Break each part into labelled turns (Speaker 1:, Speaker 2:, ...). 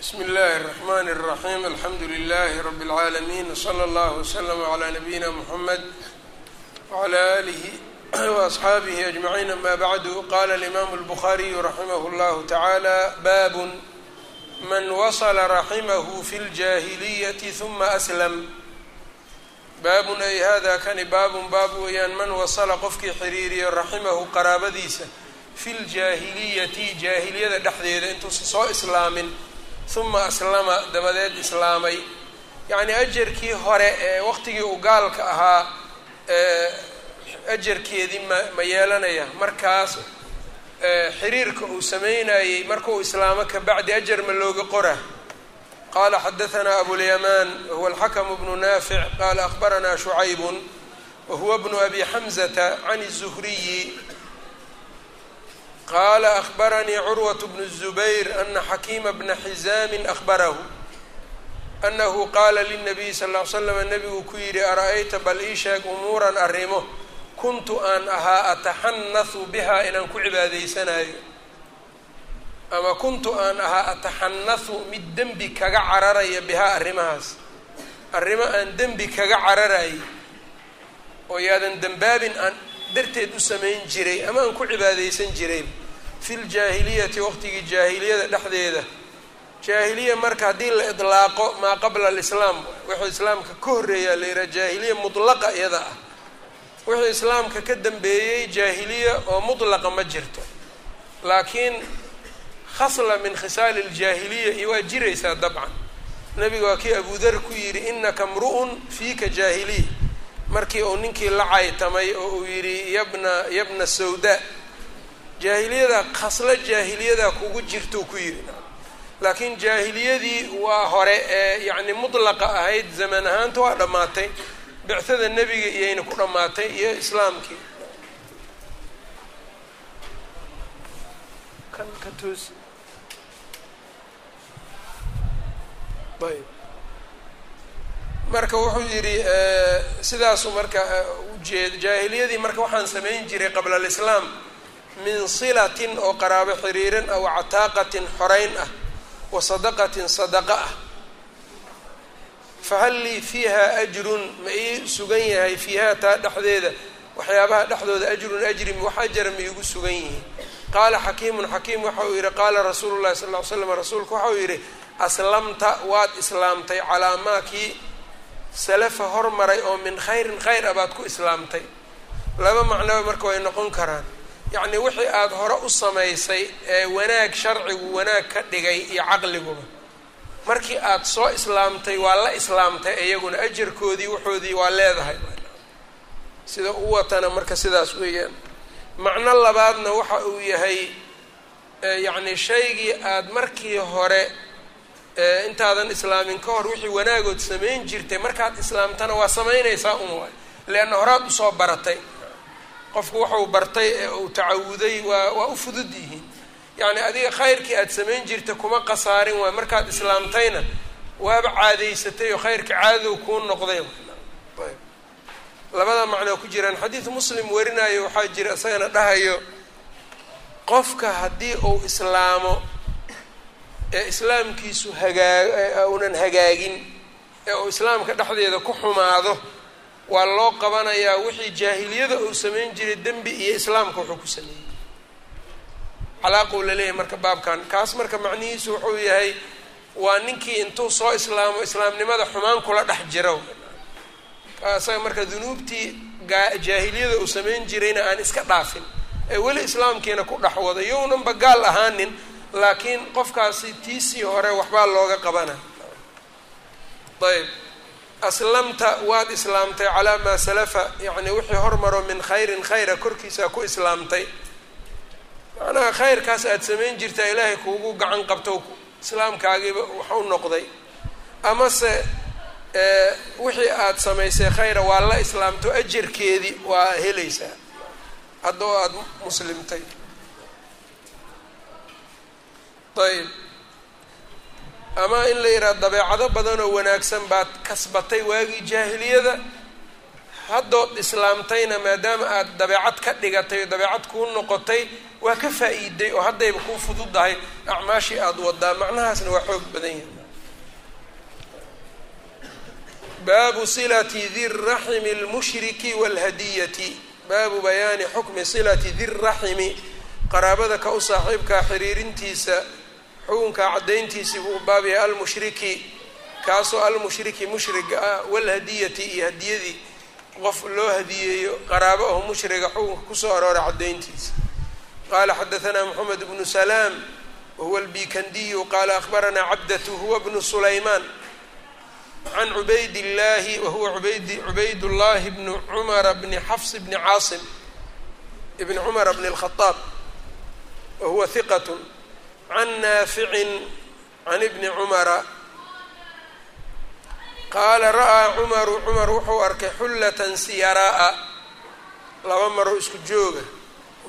Speaker 1: bsmi اllahi الرحmn الرaحيم alxamdu لlh رb العaalمين وslى اllه وslm عlى نabيina mحamed وعlى آlih وأصxaabih أجمعين ama bعd qala الإmam الbخariي raximh اllah taعalى bab man wasla raximh fi اlجahiliyaةi ثuma أslm baabun ay hada kani baabun baab weeyaan man wasla qofkii xiriiriyo raximahu qaraabadiisa fi ljaahiliyati jaahiliyada dhexdeeda intuusan soo islaamin uma aslama dabadeed islaamay. Yacnii ajarkii hore ee waqtigii uu gaalka ahaa ajarkeedii ma ma yeelanaya. Markaas xiriirka uu sameynayey markuu islaamo kabacdi ajar ma looga qora. Qala xadahanaa abulyamaan wahuwa alxakamu bnu naafic. Qaala akhbaranaa shucaybun wahuwa bnu abi xamzata can zuhriyi qaala akhbaranii curwat bnu الzubayr ana xakiima bna xizaamin akhbarahu anahu qaala linabiy sal l slam nebiguu ku yidhi ara'ayta bal ii sheeg umuuran arrimo kuntu aan ahaa ataxanahu bihaa inaan ku cibaadaysanaayo ama kuntu aan ahaa ataxanahu mid dembi kaga cararaya bihaa arrimahaas arrimo aan dembi kaga cararayay oo yaadan dembaabin aan darteed u samayn jiray ama aan ku cibaadaysan jiray fi ljaahiliyati waqtigii jaahiliyada dhexdeeda. Jaahiliya marka haddii la idlaaqo maa qabla alislaam wixii islaamka ka horreeyaa la yidhaha jaahiliya mudlaqa iyada ah. Wixii islaamka ka dambeeyey jaahiliya oo mudlaqa ma jirto. Laakiin khasla min khisaali ljaahiliya iyo waa jiraysaa dabcan. Nabiga waa kii abudar ku yidhi inaka mru'un fiika jaahiliya markii uu ninkii la caytamay oo uu yidhi yabna yabna sawda. Jaahiliyada khaslo jaahiliyada kugu jirtou ku yidhi. Laakiin jaahiliyadii waa hore ee yacni mudlaqa ahayd zaman ahaanta waa dhammaatay. Bicada nebiga iyayna ku dhammaatay iyo islaamkii. Kan ka toos ayb marka wuxuu yidhi sidaasu marka ujeed jaahiliyadii marka waxaan samayn jiray qabla alislaam min silatin oo qaraabo xiriiran aw cataaqatin xoreyn ah wa sadaqatin sadaqa ah. Fahal lii fiiha ajrun ma ii sugan yahay fiiha taa dhexdeeda waxyaabaha dhexdooda ajrun ajri wax ajara ma iigu sugan yihiin. Qaala xakiimun xakiim waxa uu yidhi qaala rasuulu llahi sal ll ly slam rasuulku waxa uu yidhi aslamta waad islaamtay calaa maa kii salafa hormaray oo min khayrin khayr a baad ku islaamtay. Laba macnoba marka way noqon karaan. Yacni wixii aada hore u samaysay ee wanaag sharcigu wanaag ka dhigay iyo caqliguba. Markii aada soo islaamtay waa la islaamtay iyaguna ajarkoodii waxoodii waa leedahay. Sida u watana marka sidaas weeyaan. Macno labaadna waxa uu yahay yacni shaygii aada markii hore intaadan islaamin ka hor wixii wanaagood samayn jirtay markaad islaamtana waa samaynaysaa un waay leanna horaad u soo baratay. Qofku waxuu bartay ee uu tacawuday waa waa u fudud yihiin. Yacni adiga khayrkii aada samayn jirta kuma qasaarin waay markaad islaamtayna waaba caadaysatay oo khayrka caadadow kuu noqday ayb. Labada macnoo ku jiraan. Xadiid muslim warinayo waxaa jira isagana dhahayo qofka haddii uu islaamo ee islaamkiisu hagaa uunan hagaagin ee uu islaamka dhexdeeda ku xumaado waa loo qabanayaa wixii jaahiliyada uu samayn jiray dembi iyo islaamka wuxuu ku sameeyey. Calaaquu la leeyahay marka baabkan. Kaas marka macnihiisu wuxuu yahay waa ninkii intuu soo islaamo islaamnimada xumaan kula dhex jiro. Isaga marka dunuubtii jaahiliyada uu samayn jirayna aan iska dhaafin ee weli islaamkiina ku dhex wado yownanba gaal ahaanin laakiin qofkaasi tiisii hore waxbaa looga qabana. Ayb aslamta waad islaamtay calaa maa salafa yacni wixii hormaro min khayrin khayra korkiisaa ku islaamtay. Macnaha khayrkaas aada samayn jirtaa ilaahay kuugu gacan qabto islaamkaagiiba wax u noqday. Amase wixii aada samaysay khayra waa la islaamto ajarkeedii waa helaysaa. Hadda oo aada muslimtay ayb ama in la yidhaha dabeecado badan oo wanaagsan baad kasbatay waagii jaahiliyada haddood islaamtayna maadaama aada dabeecad ka dhigatay oo dabeecad kuu noqotay waa ka faa-iiday oo haddayba kuu fududahay. Acmaashii aada wadaa macnahaasna waa xoog badan yahay. Baabu silati di raximi lmushriki wاlhadiyati baabu bayaani xukmi silati di raximi qaraabada ka u saaxiibkaa xiriirintiisa xukunkaa caddayntiisii buu baab yahay almushriki kaasoo almushriki mushriga ah walhadiyati iyo hadiyadii qof loo hadiyeeyo qaraabo aho mushriga xukunka ku soo arooray caddayntiisa. Qaala xadahanaa moxamed bnu salaam wahuwa albikandiyu qaala akhbaranaa cabdatu huwa bnu sulaymaan. Can cubayd llaahi wahuwa ubayd cubayd llahi bni cumara bni xafs bni caasim ibni cumara bni اlkhadaab wahuwa hiqat can naaficin can ibni cumara qaala ra'aa cumaru cumar wuxuu arkay xullatan siyaraa laba maroo isku jooga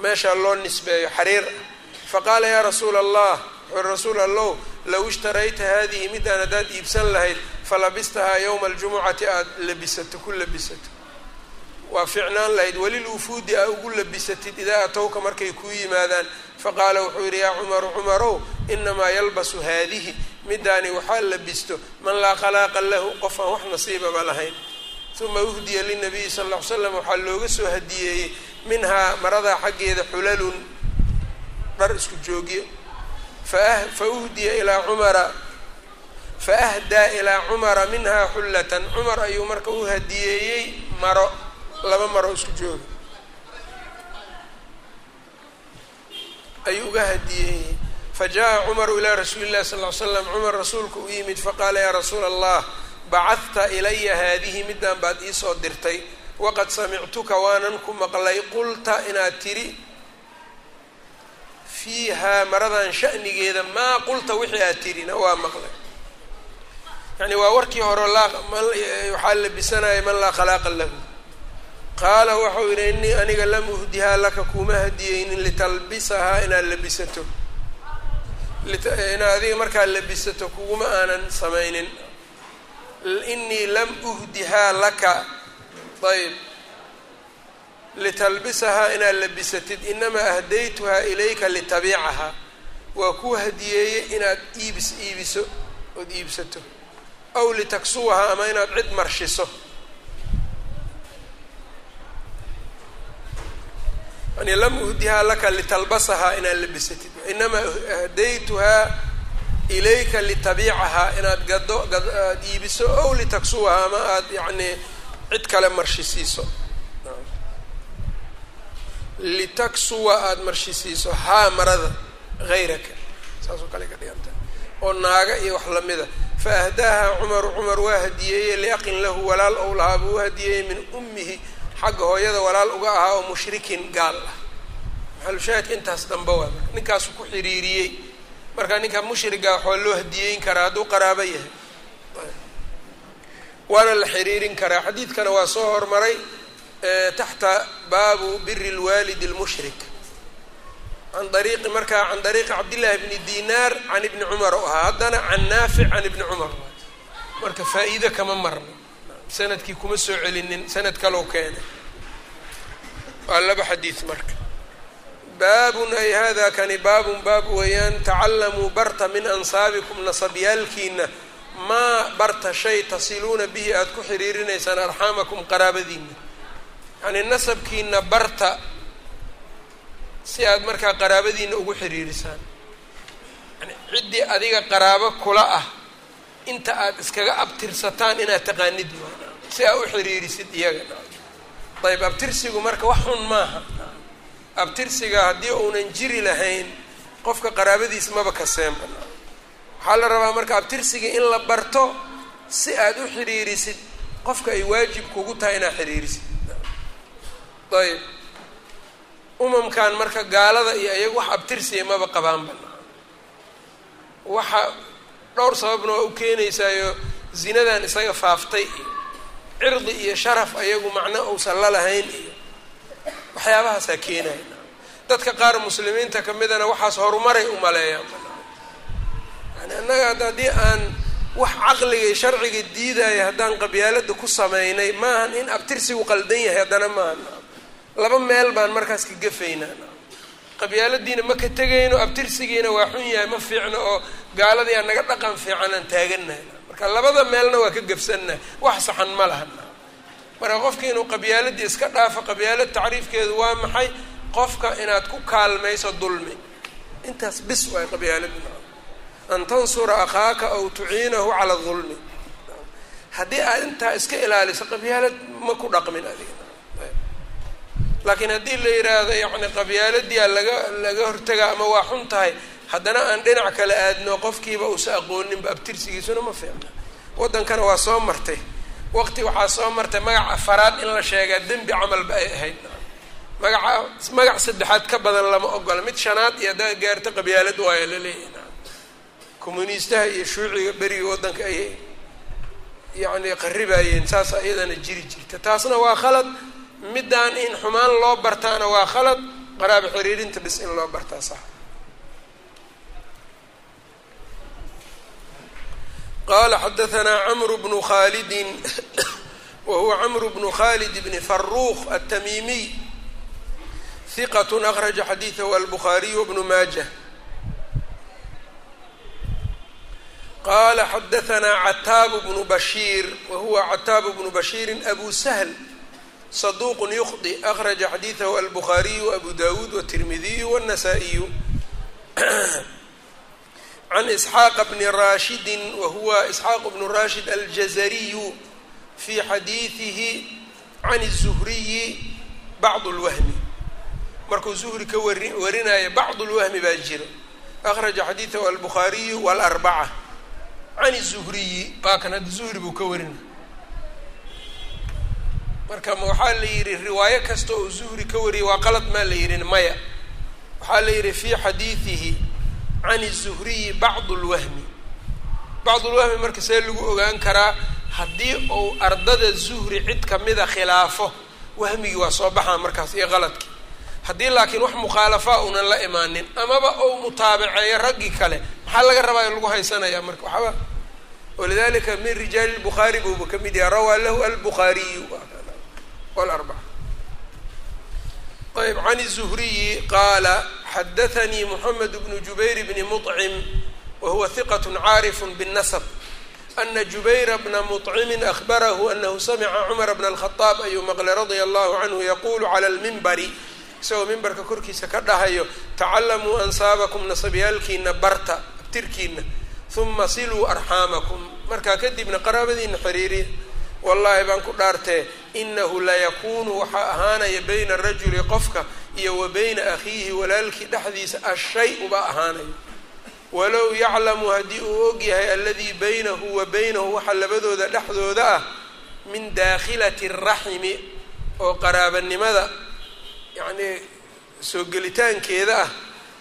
Speaker 1: meeshaa loo nisbeeyo xariir ah faqaala yaa rasuula allah wuxuu rasuul allow low ishtarayta haadihi midaan haddaad iibsan lahayd falabistahaa yowma aljumucati aada labisato ku labisato waa ficnaan lahayd welil wufuudi aa ugu labisatid idaa atowka markay kuu yimaadaan. Faqaala wuxuu yidhi yaa cumaru cumarow inamaa yalbasu haadihi midaani waxaa labisto man laa khalaaqa lahu qof aan wax nasiibaba lahayn. Uma uhdiya linabiyi sal ll ly slam waxaa looga soo hadiyeeyey minhaa maradaa xaggeeda xulalun dhar isku joogyo fa uhdiya ilaa cumara fa ahdaa ilaa cumara minhaa xullatan cumar ayuu marka u hadiyeeyey maro laba maro isku jooga. Ayuu uga hadiyeeyey fajaءa cumaru ilaa rasuuli اllahi sal ly slam cumar rasuulka u yimid faqaala yaa rasuula allah bacadta ilaya haadihi midaan baad iisoo dirtay. Waqad samictuka waanan ku maqlay. Qulta inaad tiri fiihaa maradan sha'nigeeda maa qulta wixii aad tirina waa maqlay. Yani waa warkii hore waxaa labisanaya man laa khalaaqa lahu qaala waxau yidhi innii aniga lam uhdihaa laka kuma hadiyeynin litalbisahaa inaad labisato. Inaad adiga markaa labisato kuguma aanan samaynin. Inii lam uhdihaa laka. Ayb litalbisahaa inaad labisatid inamaa ahdaytuhaa ilayka litabiicahaa. Waa kuu hadiyeeyey inaad iibis iibiso ood iibsato. Aw litaksuwahaa ama inaad cid marshiso yani lam uhdihaa laka litalbasahaa inaad labisatid inamaa ahdaytuhaa ilayka litabiicahaa inaad gado aad iibiso ow litaksuwahaa ama aad yacni cid kale marshisiiso litaksuwa aada marshisiiso haa marada hayraka saasoo kale ka dhiganta oo naaga iyo wax lamida fa ahdaaha cumaru cumar waa hadiyeeyey liaqin lahu walaal ou lahaa buu u hadiyeeyey min ummihi xagga hooyada walaal uga ahaa oo mushrikin gaal ah. Maxalushaahidka intaas dambe waa ninkaasu ku xiriiriyey marka ninka mushriga waxaa loo hadiyeyn karaa hadduu qaraabo yahay. Waana la xiriirin karaa. Xadiidkana waa soo hormaray taxta baabu biri lwaalidi lmushrik can ariiqi markaa can dariiqi cabdillahi bni dinaar can ibni cumar oo ahaa. Haddana can naafic can ibni cumar. Marka faa-iido kama marno sannadkii kuma soo celinin sanad kaloo keenay waa laba xadiid marka. Baabun ay hada kani baabun baab weeyaan tacalamuu barta min ansaabikum nasabyaalkiina maa barta shay tasiluuna bihi aada ku xiriirinaysaan arxaamakum qaraabadiina yacnii nasabkiina barta si aad markaa qaraabadiina ugu xiriirisaan. Yani ciddii adiga qaraabo kula ah inta aad iskaga abtirsataan inaad taqaanid si aad u xiriirisid iyaga ayb abtirsigu marka wax xun maaha. Abtirsiga haddii uunan jiri lahayn qofka qaraabadiisa maba kaseenba waxaa la rabaa marka abtirsiga in la barto si aad u xiriirisid qofka ay waajib kugu tahay inaad xiriirisid ayb umamkan marka gaalada iyo iyaga wax abtirsiya maba qabaanba waxa dhowr sababna waa u keenaysaayo zinadan isaga faaftay. iyo cirdi iyo sharaf ayagu macno uusan la lahayn iyo waxyaabahaasaa keenaya dadka qaar muslimiinta kamidana waxaas horumaray u maleeyaan yani annaga ad haddii aan wax caqliga iyo sharciga diidaya haddaan qabyaalada ku samaynay maahan in abtirsigu qaldan yahay haddana maaha laba meel baan markaas ka gafaynaa. Qabyaaladiina ma ka tegayno abtirsigiina waa xun yahay ma fiicno oo gaaladii aan naga dhaqan fiican aan taagannahay marka labada meelna waa ka gafsannahay wax saxan ma laha marka qofka inuu qabyaaladii iska dhaafo qabyaalad tacriifkeedu waa maxay? Qofka inaad ku kaalmayso dulmi. Intaas bis waay qabyaaladi an tansura akhaaka aw tuciinahu cala dulmi. Haddii aad intaa iska ilaaliso qabyaalad ma ku dhaqmin adiga. Laakiin haddii la yidhaahdo yacni qabyaaladiia laga laga hortagaa ama waa xun tahay haddana aan dhinac kale aadno qofkiiba uusa aqooninba abtirsigiisuna ma fiicna. Waddankana waa soo martay. Waqti waxaa soo martay magac afaraad in la sheegaa dembi camalba ay ahayd. Magaca magac saddexaad ka badan lama ogola. Mid shanaad iyo haddaa gaarta qabyaalad waaya la leeyahay communiistaha iyo shuuciga beriga waddanka ayay yacni qaribayeen saas iyadana jiri jirta. Taasna waa khalad. Middaan in xumaan loo bartaana waa khalad. Qaraabo xiriirinta bis in loo bartaa sax qala xadahanaa camru bnu khaalidin wa huwa camru bnu khaalid bni faruuq altamiimiy hiqat akhraja xadiidahu albukhaariy wbnu maajah qala xadahanaa cataabu bnu bashiir wa huwa cataabu bnu bashiirin abu sahl saduq yukhdi akhraja xadiidahu albukhaariyu abu dawuud wtirmidiyu wاnasaa-iyu والنسائي عن إسحاq بن راشhد وهuو إسحاq بن راشhد الجزري في xadيiثihi عن الزهري bعض الوهم markuu زهري ka wari warinaya bعض الوهم baa jira أخرج xadيiثه البخاري والأربعة عن الزهري waa kan hadda زهري buu ka warina marka waxaa la yidhi riwaayo kasta oo zuhri ka wariyay waa qalad maa la yidhi maya waxaa la yidhi fii xadiidihi can الzuhriyi bacd اlwahmi bacd اlwahmi marka see lagu ogaan karaa haddii uu ardada zuhri cid kamida khilaafo wahmigii waa soo baxaa markaas iyo qaladkii haddii laakiin wax mukhaalafaa unan la imaanin amaba ou mutaabaceeyo raggii kale maxaa laga rabaa in lagu haysanaya marka waxaba walidalika min rijaali الbukhaari buuba ka mid yahay rawaa lahu albukhaariyu والأربعة طيب عن الزهري قال xdثnي محمد بن جبير بن مطعم وهو ثقة عاarف بالنسب أن جبير بن مطعم أخبره أنه سمع عمر بن الخطاب ayuu mqلay رضي الله عنه يقول على المنبر isagoo mimbarka korkiisa ka dhahayo تacلموا أنsاaبكم naصbyaalkiina barta abtirkiina ثuma siluu أرحاaمكم markaa kadibna qaraabadiina xiriiriya wallaahi baan ku dhaartee inahu layakunu waxaa ahaanaya bayna arajuli qofka iyo wa bayna akhiihi walaalkii dhexdiisa ashay uba ahaanayo. Walow yaclamu haddii uu og yahay aladii baynahu wa baynahu waxa labadooda dhexdooda ah min daakhilati raximi oo qaraabanimada yacnii soo gelitaankeeda ah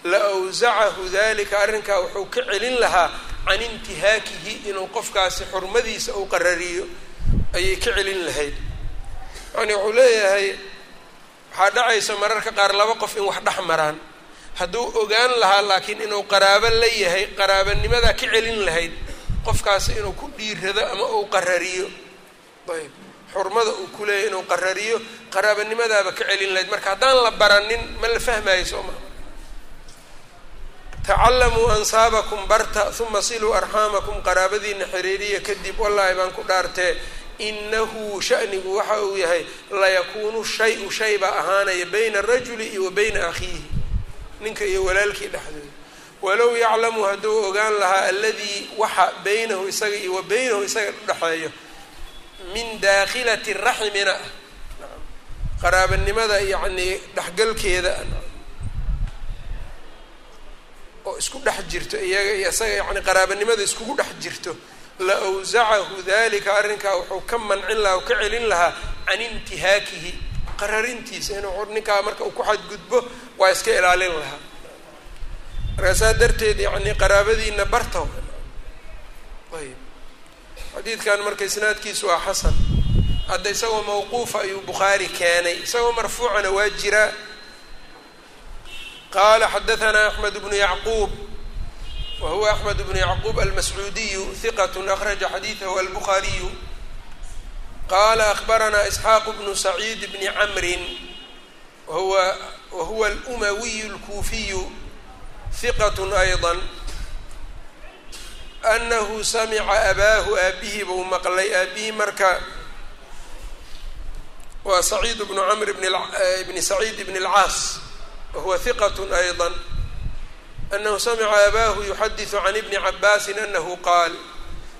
Speaker 1: la awsacahu dalika arrinkaa wuxuu ka celin lahaa can intihaakihi inuu qofkaasi xurmadiisa uu qarariyo ayay ka celin lahayd. Yani wuxuu leeyahay waxaa dhacaysa mararka qaar laba qof in wax dhex maraan. Hadduu ogaan lahaa laakiin inuu qaraabo la yahay qaraabanimadaa ka celin lahayd qofkaasi inuu ku dhiirado ama uu qarariyo. Ayb xurmada uu ku leeyahay inuu qarariyo qaraabanimadaaba ka celin lahayd. Marka haddaan la baranin ma la fahmaayo soo maa tacalamuu ansaabakum barta uma siluu arxaamakum. Qaraabadiina xiriiriya kadib wallaahi baan ku dhaartee inahu shanigu waxa uu yahay layakuunu shay-u shay baa ahaanaya bayna arajuli iyo bayna akhiihi ninka iyo walaalkii dhexdooda walow yaclamu hadduu ogaan lahaa aladii waxa baynahu isaga iyo wa baynahu isaga udhexeeyo min daakhilati raxmina qaraabanimada yacnii dhexgalkeeda oo isku dhex jirto iyaga iyo isaga yani qaraabanimada iskugu dhex jirto la awsacahu dalika arrinkaa wuxuu ka mancin lahaa o ka celin lahaa can intihaakihi qararintiisa inuu ninkaa marka uu ku xadgudbo waa iska ilaalin lahaa. Markaasaa darteed yani qaraabadiina barta ayb xadiidkan marka isnaadkiisu waa xasan. Hadda isagoo mawquufa ayuu bukhaari keenay. Isagoo marfuucana waa jiraa. Qaala xadaanaa axmed bnu yacquub wa huwa axmed bnu yacquub almascuudiyu hiqat akhraja xadiidahu albukhaariyu qala akbaranaa isxaaq bnu saciid bni camrin wahuwa wahuwa alumawiyu alkuufiyu hiqat ayضa anahu samica abaahu aabihii buu maqlay aabihii marka waa saciid bnu camr bni saciid bn اlcaas wahuwa hiqat ayضa anahu samica abaahu yuxadiثu can ibni cabaasi anahu qaal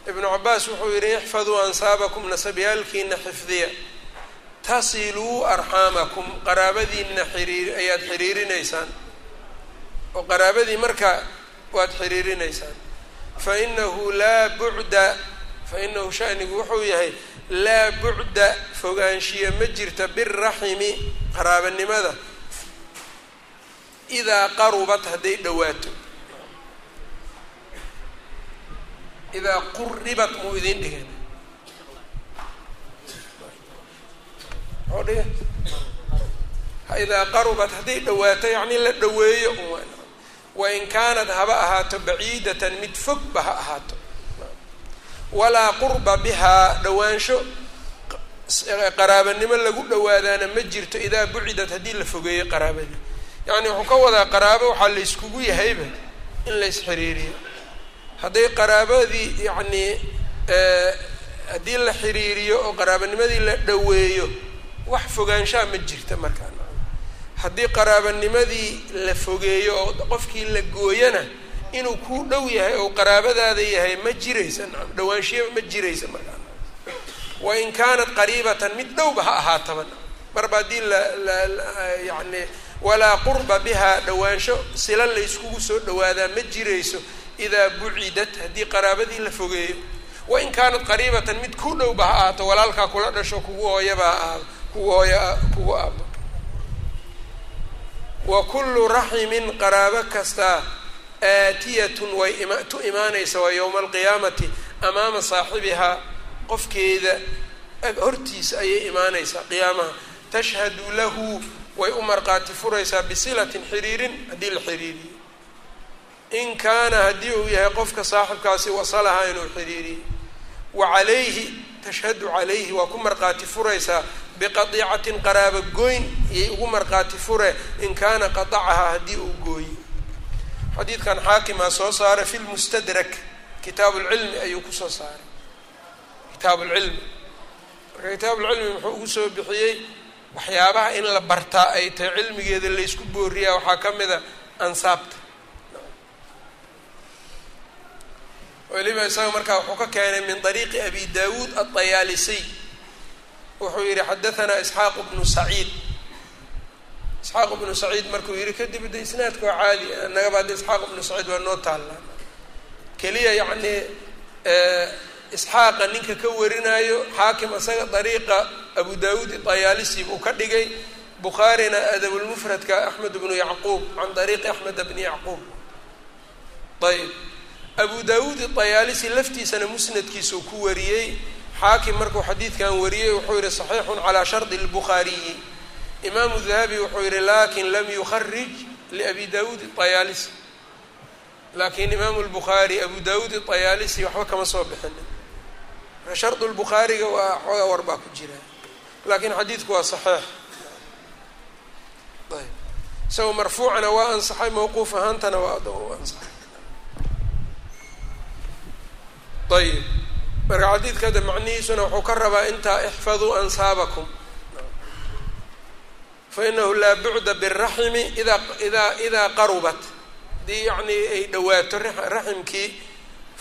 Speaker 1: ibnu cabaas wuxuu yihi ixfaduu ansaabakum nasabyaalkiina xifdiya tasiluu arxaamakum qaraabadiina xiriir ayaad xiriirinaysaan oo qaraabadii marka waad xiriirinaysaan fainahu laa bucda fainahu shanigu wuxuu yahay laa bucda fogaanshiya ma jirta biraximi qaraabanimada idaa qarubat hadday dhowaato idaa quribat muu idin dhigan dhiga idaa qarubat hadday dhowaato yacni la dhoweeyo wain kaanat haba ahaato baciidatan mid fogba ha ahaato walaa qurba bihaa dhowaansho qaraabanimo lagu dhowaadaana ma jirto idaa bucidat haddii la fogeeyo qaraabadii yacni wuxuu ka wadaa qaraabo waxaa la yskugu yahayba in la ysxiriiriyo hadday qaraabadii yacnii haddii la xiriiriyo oo qaraabanimadii la dhoweeyo wax fogaanshaa ma jirta markaa haddii qaraabanimadii la fogeeyo oo qofkii la gooyana inuu kuu dhow yahay oo qaraabadaada yahay ma jiraysa dhowaanshiyaa ma jiraysa markaa wain kaanat qariibatan mid dhowba ha ahaataba. Marba haddii la la yacni walaa qurba bihaa dhowaansho sila la yskugu soo dhowaadaa ma jirayso idaa bucidat haddii qaraabadii la fogeeyo. Wain kaanat qariibatan mid ku dhowba ha ahaato walaalkaa kula dhasho kugu hooyaba ha ahaado kugu hooya kugu aabo wa kullu raximin qaraabo kastaa aatiyatun way tu imaanaysa waa yowma alqiyaamati amaama saaxibihaa qofkeeda hortiisa ayay imaanaysaa qiyaamaha. Tashhadu lahu way u marqaati furaysaa bisilatin xiriirin haddii la xiriiriyo. In kaana haddii uu yahay qofka saaxibkaasi wasalahaa inuu xiriiriyo. Wa calayhi tashhadu calayhi waa ku marqaati furaysaa biqadiicatin qaraabo goyn iyay ugu marqaati fure in kaana qadacahaa haddii uu gooyo. Xadiidkan xaakimaa soo saaray fi lmustadrak kitaabu lcilmi ayuu ku soo saaray. Kitaabu lcilmi marka kitaabuulcilmi muxuu ugu soo bixiyey waxyaabaha in la bartaa ay tahay cilmigeeda laysku booriyaa waxaa ka mid a ansaabta. Weliba isaga markaa wuxuu ka keenay min ariiqi abi daawuud aطayaalisy wuxuu yidhi xadaanaa isxaaq bnu saciid. Isxaaq bnu saciid markuu yidhi kadib de isnaadka waa caali annagaba hadda isxaaq bnu saciid waa noo taallaa. Keliya yacni isxaaqa ninka ka warinaayo xaakim isaga dariiqa abu daawuud dayaalisi buu ka dhigay bukhaarina adabulmufradka axmed bnu yacquub can dariiqi axmed bni yacquub. Ayb abu daawuud idayaalisi laftiisana musnadkiisuu ku wariyey. Xaakim markuu xadiidkan wariyey wuxuu yihi saxiixun calaa shardi lbukhaariyi imaamu dahabi wuxuu yihi laakiin lam yukharij liabi daawuud idayaalisi laakiin imaamu lbukhaari abu daawuud idayaalisi waxba kama soo bixin shardu lbukhaariga waa xoogaa war baa ku jira. Laakiin xadiidku waa صaxiix ayb. Isagoo marfuucana waa ansaxay mawquuf ahaantana waa ansaxay. Ayb. Marka xadiidka hadda macnihiisuna wuxuu ka rabaa intaa ixfaduu ansaabakum. Fainahu laa bucda biraximi idaa idaa idaa qarubat. Haddii yacni ay dhowaato raximkii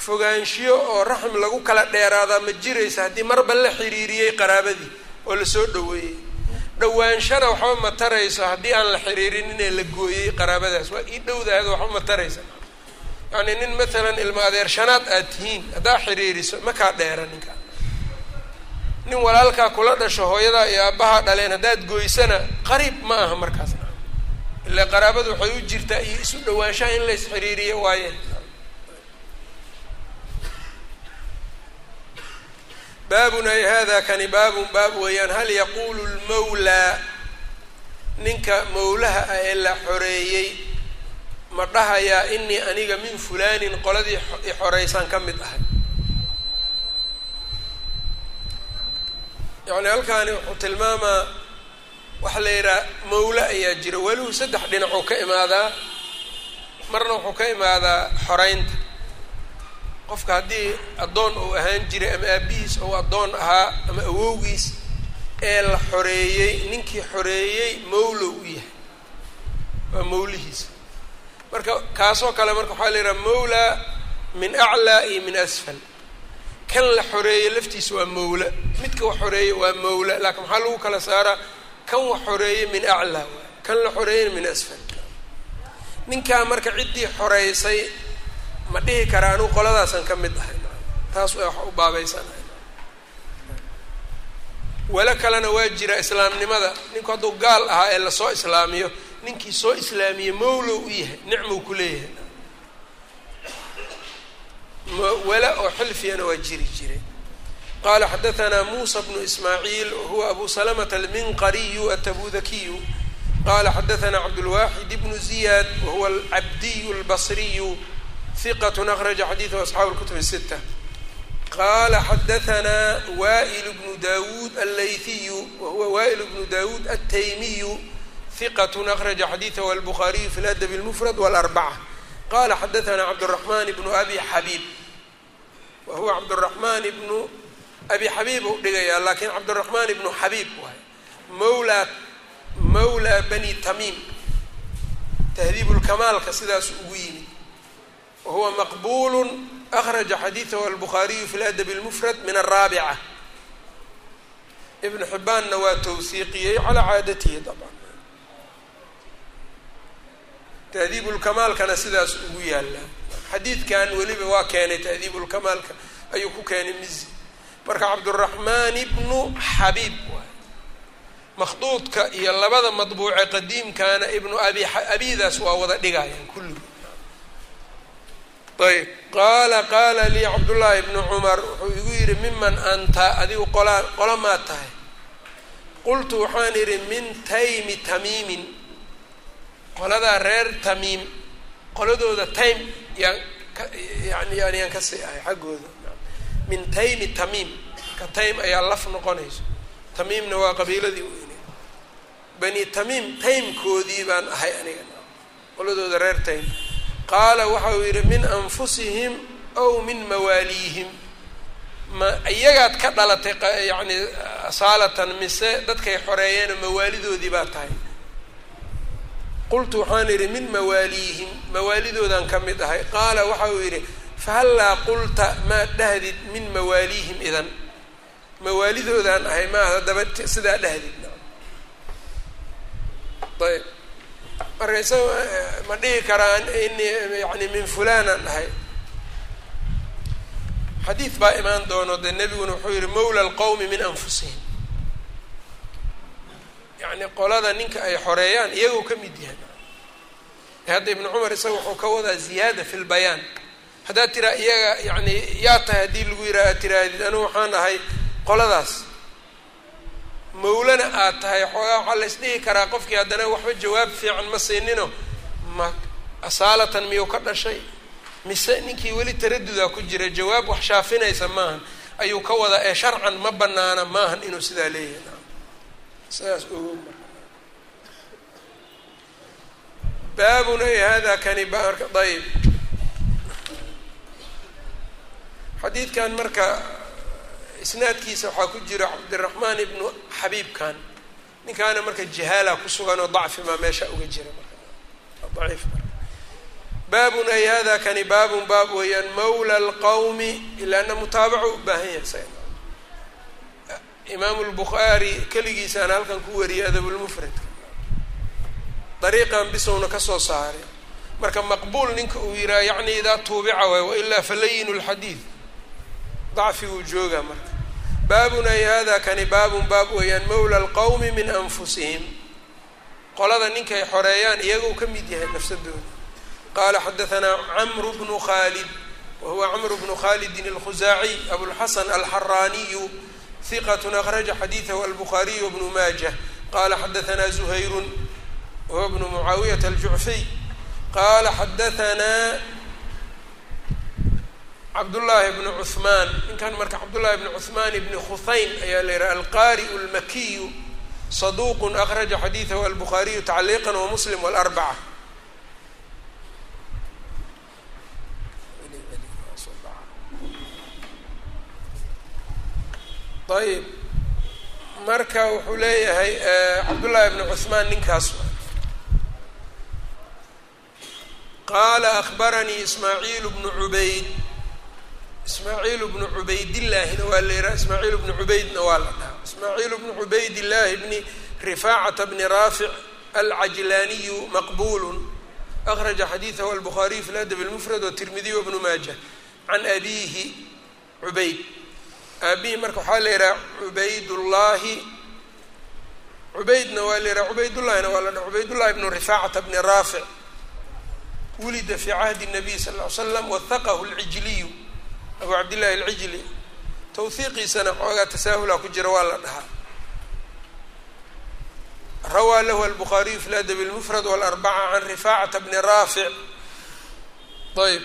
Speaker 1: fogaanshiyo oo raxim lagu kala dheeraadaa ma jiraysa haddii marba la xiriiriyey qaraabadii oo la soo dhoweeyey. Dhowaanshana waxba ma tarayso haddii aan la xiriirin inee la gooyey qaraabadaas. Waa ii dhowdaado waxba ma taraysa yacni nin maalan ilma adeershanaad aad tihiin haddaa xiriiriso ma kaa dheera ninkaa nin walaalkaa kula dhasho hooyadaa iyo aabbahaa dhaleen haddaad gooysana qariib ma aha markaasna. Ilaa qaraabadu waxay u jirtaa iyo isu dhowaanshaha in la isxiriiriyo waaye baabun ay hada kani baabun baab weeyaan. Hal yaquulu lmawlaa ninka mawlaha ah ee la xoreeyey ma dhahayaa inii aniga min fulaanin qoladii i xoreysaan ka mid ahay. Yacni halkaani wuxuu tilmaamaa waxaa la yidhaha mawle ayaa jira. Welihu saddex dhinacuu ka imaadaa marna wuxuu ka imaadaa xoreynta qofka haddii addoon uu ahaan jiray ama aabihiis ou addoon ahaa ama awowgiis ee la xoreeyey ninkii xoreeyey mawlow u yahay. Waa mawlihiisa. Marka kaasoo kale marka waxaa la yidhaha mawla min aclaa iyo min asfal. Kan la xoreeyey laftiisa waa mawla. Midka wax xoreeyey waa mawla. Laakiin maxaa lagu kala saaraa kan wax xoreeyey min aclaa kan la xoreeyeyna min asfal. Ninkaa marka ciddii xoreysay ma dhihi kara anuu qoladaasan ka mid ahay. Taas wax u baabaysanahay. Welo kalena waa jira islaamnimada. Ninku hadduu gaal ahaa ee la soo islaamiyo ninkii soo islaamiye mawlow u yahay nicmou ku leeyahay. Wela oo xilfiyana waa jiri jiray qala xadaanaa muusa bnu ismaaciil wahuwa abu salamata alminqariyu atabudakiyu qala xadaanaa cabdulwaxid bnu ziyaad wahuwa alcabdiyu lbasriyu hiqat akraja xadiiثhu asxaabu اlkutub الsita qala xadaثna waئl bnu dawud allayhiyu wahuwa waئl bnu dawud altaymiyu hiqat akraja xadiiثhu albukhaariyu fi ladb اlmfrad wاlarbacة qala xadaثna cabdالرaحman bnu abi xabiib wahuwa cabdالرaحman bnu abi xabiib u dhigayaa laakiin cabdالرaحman ibnu xabiib waay mawla mawla bani tamiim tahdiib lkamaalka sidaas ugu yimid wahuwa maqbul akraja xadiidahu albukhaariyu fi ladabi اlmufrad min araabica ibn xibaanna waa tawsiiqiyey calaa caadatihi dabcan taadiibulkamaalkana sidaas ugu yaalla xadiidkan weliba waa keenay taadiibulkamaalka ayuu ku keenay mizi marka cabduraxmaan ibnu xabiib waay makduudka iyo labada madbuuce qadiimkaana ibnu abi abidaas waa wada dhigayaan kulligood ayb. Qaala qaala lii cabdullaahi ibnu cumar wuxuu igu yidhi miman anta adigu qolaa qola maad tahay? Qultu waxaan idhi min taymi tamiimin. Qoladaa reer tamiim qoladooda time yaan ka yani yani yaan ka sii ahay xaggooda. Min taymi tamiim marka taym ayaa laf noqonayso tamiimna waa qabiiladii weyne bani tamiim taymkoodii baan ahay aniga. Qoladooda reer taym qaala waxa uu yidhi min anfusihim aw min mawaaliihim ma iyagaad ka dhalatay yani asaalatan mise dadkay xoreeyeen mawaalidoodii baa tahay. Qultu waxaan idhi min mawaaliihim mawaalidoodaan ka mid ahay. Qaala waxa uu yidhi fahallaa qulta maad dhahdid min mawaaliihim idan? Mawaalidoodaan ahay maad haddaba sidaa dhahdid. Ayb marka isaga ma dhihi karaan ini yani min fulanaan ahay xadiid baa imaan doono dee nebiguna wuxuu yihi mawla alqowmi min anfusihim. Yani qolada ninka ay xoreeyaan iyagoo ka mid yahay. Hadda ibnu cumar isaga wuxuu ka wadaa ziyaada fi lbayaan haddaad tiraa iyaga yani yaa tahay haddii lagu yidhaha aad tiraahdid anigu waxaan ahay qoladaas mawlana aad tahay xoogaa waxaa la isdhihi karaa qofkii haddana waxba jawaab fiican ma siinino ma asaalatan miyuu ka dhashay? Mise ninkii weli taradudaa ku jira jawaab wax shaafinaysa maahan ayuu ka wadaa ee sharcan ma banaana maahan inuu sidaa leeyahay. Sidaas ogo baabun ay hada kani baarka ayb xadiidkan marka isnaadkiisa waxaa ku jira cabdiraxmaan ibnu xabiibkan. Ninkaana marka jahaala ku sugan oo dacfi maa meesha uga jira marka. Baabun ay hada kani baabun baab weeyaan mawla alqawmi ilaana mutaabaco u baahan yahay imaamu lbukhaari keligiisaana halkan ku wariyay adabulmufradka dariiqan bisowna ka soo saaray. Marka maqbuul ninka uu yihaha yacni idaa tuubica waay wailaa falayinu lxadiid dacfiguu jooga marka. Baabun ay hada kani baabun baab weeyaan mawla alqawmi min anfusihim. Qolada ninkay xoreeyaan iyagoo ka mid yahay nafsadooda. Qaala xadahanaa camru bnu khalid wahuwa camru bnu khalidin alkhuzaaciy abulxasan alxaraaniyu hiqat akraja xadiidahu albukhaariyu wbnu maajah. Qala xadahanaa zuhayrun wahuwa bnu mucaawiyata aljucfiy qaala xadahanaa cabdullaahi bnu cuhmaan ninkan marka cabdullaahi bnu cuhmaan ibni khuhaym ayaa la yihaha alqari'u lmakiyu saduuq akhraja xadiidahu albukhaariyu tacliiqa wamuslim walarbaca ayb marka wuxuu leeyahay cabdullaahi bnu cuhmaan ninkaas qaala akbaranii ismaaciil bnu cubayd ismaaciil bnu cubaydillaahina waa la yihaha ismaaciil bnu cubaydna waa la dhahaa. Ismaaciil bnu cubaydillaahi bni rifaacata bni raafic alcajlaaniyu maqbulu akhraja xadiidahu albukhaariyu fi ladab lmufrad watirmidiy wabnu maaja. Can abiihi cubayd. Aabihi marka waxaa la yihaha cubaydullaahi. Cubaydna waa la yihaha cubaydullahina waa la dhaha cubaydullahi bnu rifaacata bni raafic. Wulida fi cahdi الnabiy sal ly slam wahaqahu lcijliyu abu cabdillahi alcijli tawhiiqiisana xoogaa tasaahulaa ku jira waa la dhahaa. Rawaa lahu albukhariyu fi ladabi lmufrad walarbaca can rifaacata bni raafic ayb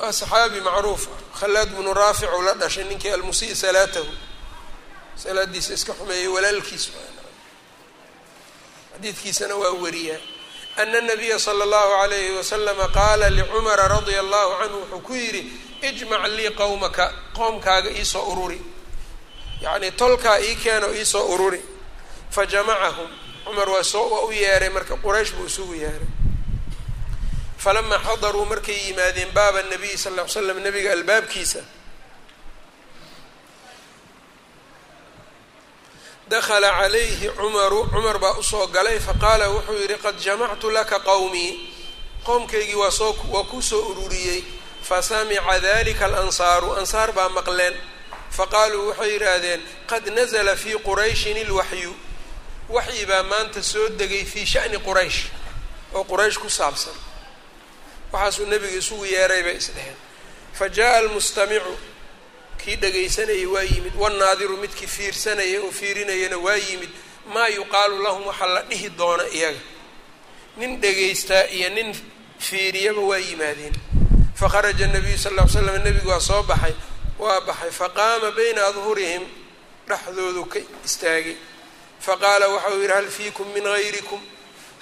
Speaker 1: waa saxaabi macruuf khalaad bnu raafic ou la dhashay ninkii almusii salaatahu. Salaadiisa iska xumeeyay walaalkiis xadiidkiisana waa wariyaa ana nabiya sala allahu alayhi wasalama qaala licumara radia allahu canhu wuxuu ku yidhi ijmac lii qowmaka qoomkaaga iisoo ururi. Yacni tolkaa ii keeno iisoo ururi. Fajamacahum cumar waa soo waa u yeeray marka quraysh buu isugu yeeray. Falamaa xadaruu markay yimaadeen baaba nabiyi sal ll ly slam nabiga albaabkiisa. Dakala calayhi cumaru cumar baa u soo galay faqaala wuxuu yidhi qad jamactu laka qowmii qoomkaygii waa soo waa ku soo ururiyey fasamica dalika alansaaru ansaar baa maqleen faqaaluu waxay yidhaahdeen qad nazla fii qurayshin ilwaxyu waxyi baa maanta soo degay fii sha'ni quraysh oo quraysh ku saabsan waxaasuu nebiga isugu yeeray bay isdheheen fa jaa almustamicu kii dhagaysanayay waa yimid wannaadiru midkii fiirsanaya oo fiirinayana waa yimid maa yuqaalu lahum waxaa la dhihi doona iyaga nin dhagaystaa iyo nin fiiriyaba waa yimaadeen fakharaja nabiyu sal ly slam nebigu waa soo baxay waa baxay faqaama bayna adhurihim dhexdoodu ka istaagay. Faqaala waxau yidhi hal fiikum min hayrikum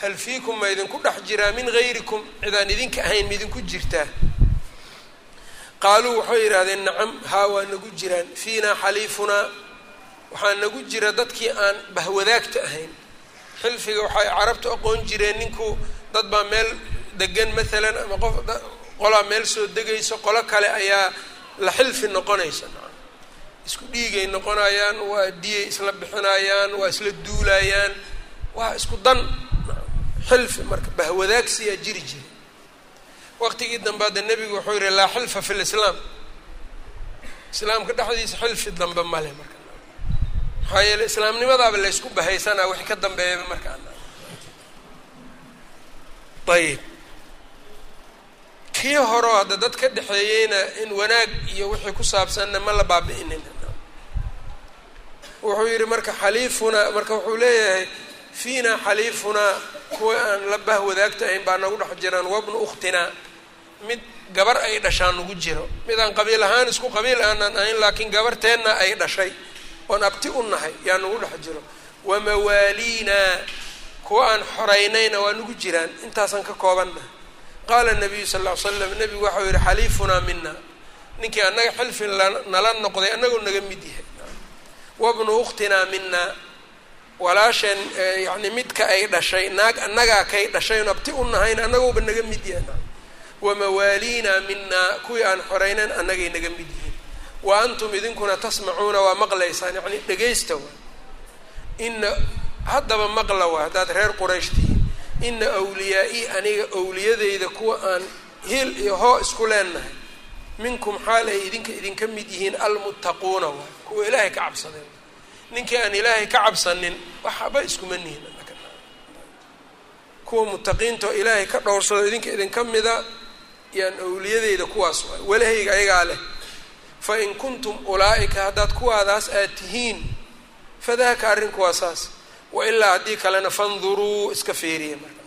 Speaker 1: hal fiikum ma idinku dhex jiraa min hayrikum cidaan idinka ahayn ma idinku jirtaa. Qaaluu waxay yidhaahdeen nacam haa waa nagu jiraan. Fiinaa xaliifunaa waxaa nagu jira dadkii aan bahwadaagta ahayn. Xilfiga waxay carabtu aqoon jireen ninku dad baa meel degan maalan ama qof qolaa meel soo degayso qolo kale ayaa la xilfi noqonaysa. Isku dhiigay noqonayaan waa diyay isla bixinayaan waa isla duulayaan waa isku dan. Xilfi marka bahwadaagsiyaa jiri jira waqtigii dambe hadda nebigu wuxuu yihi laa xilfa fi lislaam islaamka dhexdiisa xilfi dambe male marka. Maxaa yeele islaamnimadaaba laysku bahaysanaa wixii ka dambeeyaba markaa ayib kii horeo hadda dad ka dhexeeyeyna in wanaag iyo wixii ku saabsanna ma la baabi'inin. Wuxuu yihi marka xaliifunaa marka wuxuu leeyahay fiina xaliifunaa kuwa aan la bah wadaagta ahayn baa nagu dhex jiraan wabnu ukhtinaa mid gabar ay dhashaan nagu jiro. Mid aan qabiil ahaan isku qabiil aanan ahayn laakiin gabarteenna ay dhashay. Oon abti u nahay yaa nagu dhex jiro. Wamawaaliinaa kuwa aan xoreynayna waa nagu jiraan. Intaasaan ka koobannahay qaala nabiyu sal ll ly slam nebigu waxau yihi xaliifunaa mina ninkii annaga xilfi nala noqday annagoo naga mid yahay. Wabnu ukhtinaa mina walaasheen yani midka ay dhashay naag annagaa kay dhashay oon abti u nahayna annagooba naga mid yahay. Wamawaaliinaa minaa kuwii aan xoreynan annagay naga mid yihiin wa antum idinkuna tasmacuuna waa maqlaysaan. Yacni dhegaysta waa. Ina haddaba maqla waa haddaad reer quraysh tihiin ina awliyaa-i aniga awliyadeyda kuwa aan hil iyo hoo isku leenahay minkum xaal ay idinka idinka mid yihiin almuttaquuna waa kuwa ilaahay ka cabsadeen. Ninkii aan ilaahay ka cabsanin waxba iskuma nihin. Kuwa mutaqiinta oo ilaahay ka dhowrsado idinka idinka mida yaan awliyadeyda kuwaas waay walahayga ayagaa leh. Fa in kuntum ulaa-ika haddaad kuwaadaas aad tihiin fadaaka arrinku waa saas wa ilaa haddii kalena fanduruu iska fiiriya marka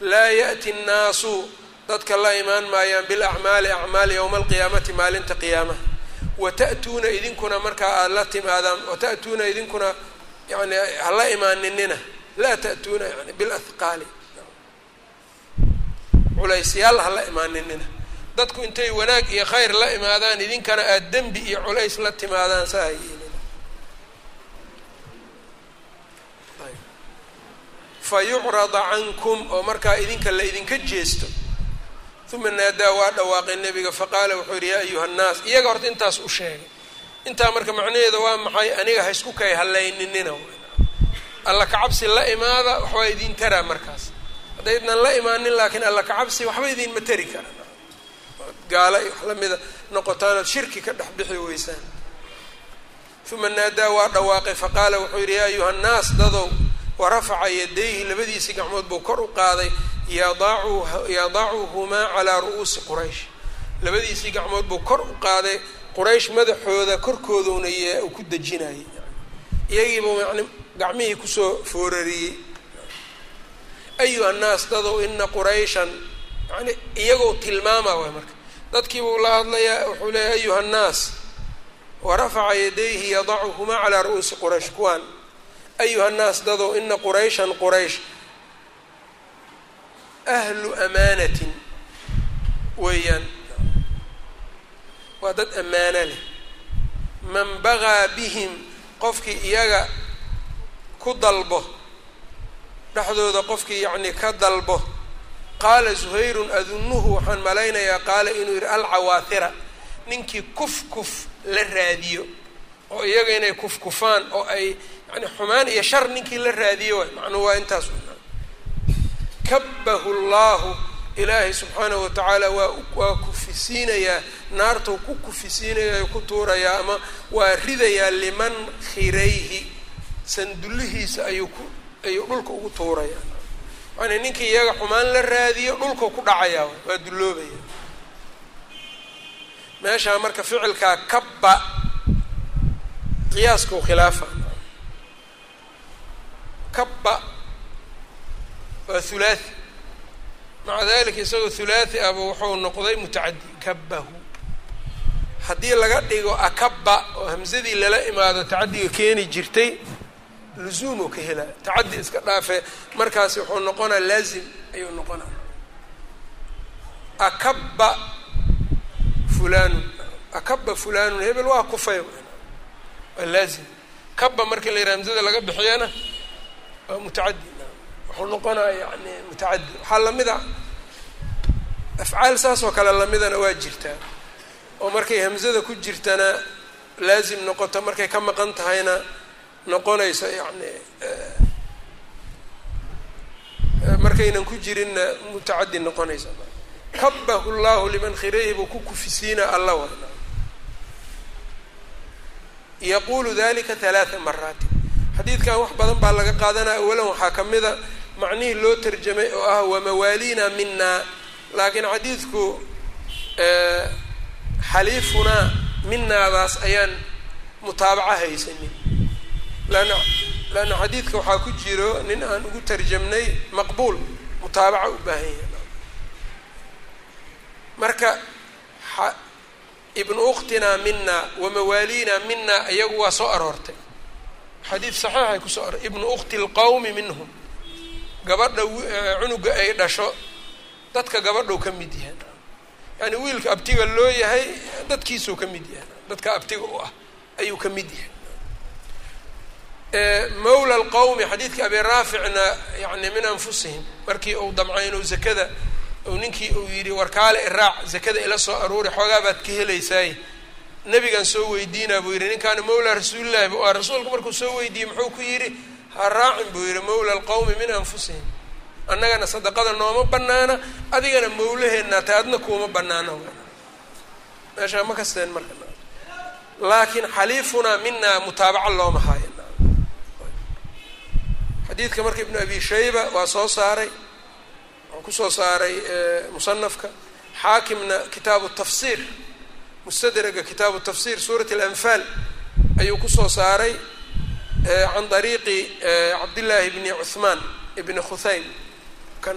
Speaker 1: laa ya'ti nnaasu dadka la imaan maayaan bilacmaali acmaal yowma alqiyaamati maalinta qiyaamaha wata'tuuna idinkuna markaa aada la timaadaan wata'tuuna idinkuna yani hala imaaninina laa ta'tuuna yani bilahqaali culaysyaal hala imaaninina dadku intay wanaag iyo khayr la imaadaan idinkana aada dembi iyo culays la timaadaan saa hayeelina fa yucrada cankum oo markaa idinka la idinka jeesto. Uma naadaa waa dhawaaqay nebiga faqaala wuxuu yidhi yaa ayuha nnaas iyaga horta intaas u sheegay. Intaa marka macnaheeda waa maxay aniga ha isku kay hallayninina alla kacabsi la imaada waxbaa idin taraa markaas. Haddaydnan la imaanin laakiin alla kacabsi waxba idinma tari kara gaala wax lamida noqotaan ood shirki ka dhex bixi weysaan. Uma naadaa waa dhawaaqay faqaala wuxuu yidhi yaa ayuha nnaas dadow warafaca yadayhi labadiisii gacmood buu kor u qaaday yadacuhumaa calaa ru'uusi quraysh. Labadiisii gacmood buu kor u qaaday quraysh madaxooda korkooduna ku dejinayay. Iyagiibuu yani gacmihii ku soo foorariyey. Ayuha nnaas dadow ina qurayshan yani iyagoo tilmaama waay marka. Dadkiibuu la hadlayaa wuxuu leeya ayuha nnaas warafaca yadayhi yadacuhumaa calaa ru'uusi quraysh. Kuwaan ayuha nnaas dadow ina qurayshan quraysh ahlu amaanatin weeyaan waa dad ammaano leh man bagaa bihim qofkii iyaga ku dalbo dhexdooda qofkii yacni ka dalbo qaala zuhayrun adunnuhu waxaan malaynayaa qaala inuu yidhi alcawaahira ninkii kuf kuf la raadiyo oo iyaga inay kufkufaan oo ay yani xumaan iyo shar ninkii la raadiyo waay macnuhu waa intaas kabahu llahu ilaahay subxaanahu watacaala waa waa kufisiinayaa naartuu ku kufisiinayaa ku tuurayaa ama waa ridayaa liman khirayhi. Sandullihiisa ayuu ku ayuu dhulka ugu tuurayaa yani ninkii iyaga xumaan la raadiyo dhulkau ku dhacayaa waa dulloobaya meeshaa marka ficilkaa kabba qiyaaskau khilaafa kabba waa hulaathi maca dalika isagoo hulaathi aba wuxuu noqday mutacadi kabahu haddii laga dhigo akaba oo hamsadii lala imaado tacadiga keeni jirtay luzuumoo ka helaa tacadi iska dhaafee markaasi wuxuu noqonaa laazim ayuu noqonaa akaba fulanun akaba fulanun hebel waa kufay waa laazim kaba markii la yidhaha hamsada laga bixiyana mutacadi wuxuu noqonaa yani mutacadi waxaa la mid a afcaal saas oo kale lamidana waa jirtaa oo markay hamsada ku jirtana laazim noqoto markay ka maqan tahayna noqonaysa yani markaynan ku jirinna mutacadi noqonaysa kabahu llahu liman khirayhi buu ku kufisiina alla wa yaqulu dalika halaaa maraatin xadiidkan wax badan baa laga qaadanaya awalan waxaa ka mida macnihii loo tarjamay oo ah wamawaalina mina laakiin xadiidku xaliifunaa minaadaas ayaan mutaabaco haysanin lanna leanna xadiidka waxaa ku jiro nin aan ugu tarjamnay maqbuul mutaabaca u baahan yahay marka ibnu ukhtinaa mina wamawaalina mina iyagu waa soo aroortay xadiid saxiixay ku soo aror ibnu ukhti lqawmi minhum. Gabadha cunuga ay dhasho dadka gabadhou ka mid yahay. Yani wiilka abtiga loo yahay dadkiisuu ka mid yahay. Dadka abtiga u ah ayuu ka mid yahay. Mawla alqawmi xadiidka abi raaficna yani min anfusihim markii uu damcay inuu zakada ninkii uu yidhi warkaale iraac zakada ila soo aruuri xoogaa baad ka helaysaay nabigan soo weydiinaa buu yidhi ninkaana mawla rasuulillahi bu ah rasuulku markuu soo weydiiyey muxuu ku yidhi ha raacin buu yidhi mawla alqawmi min anfusihim. Annagana sadaqada nooma banaana adigana mawlaheennaa ta adna kuuma banaana meeshaa ma kasteen marka laakiin xaliifunaa minaa mutaabaca looma haayo xadiidka marka ibnu abi shayba waa soo saaray wuxuu ku soo saaray musanafka xaakimna kitaabu tafsiir mustadraga kitaabu tafsir suurat alanfaal ayuu ku soo saaray can dariiqi cabdillaahi bni cuhmaan ibni khuhaym kan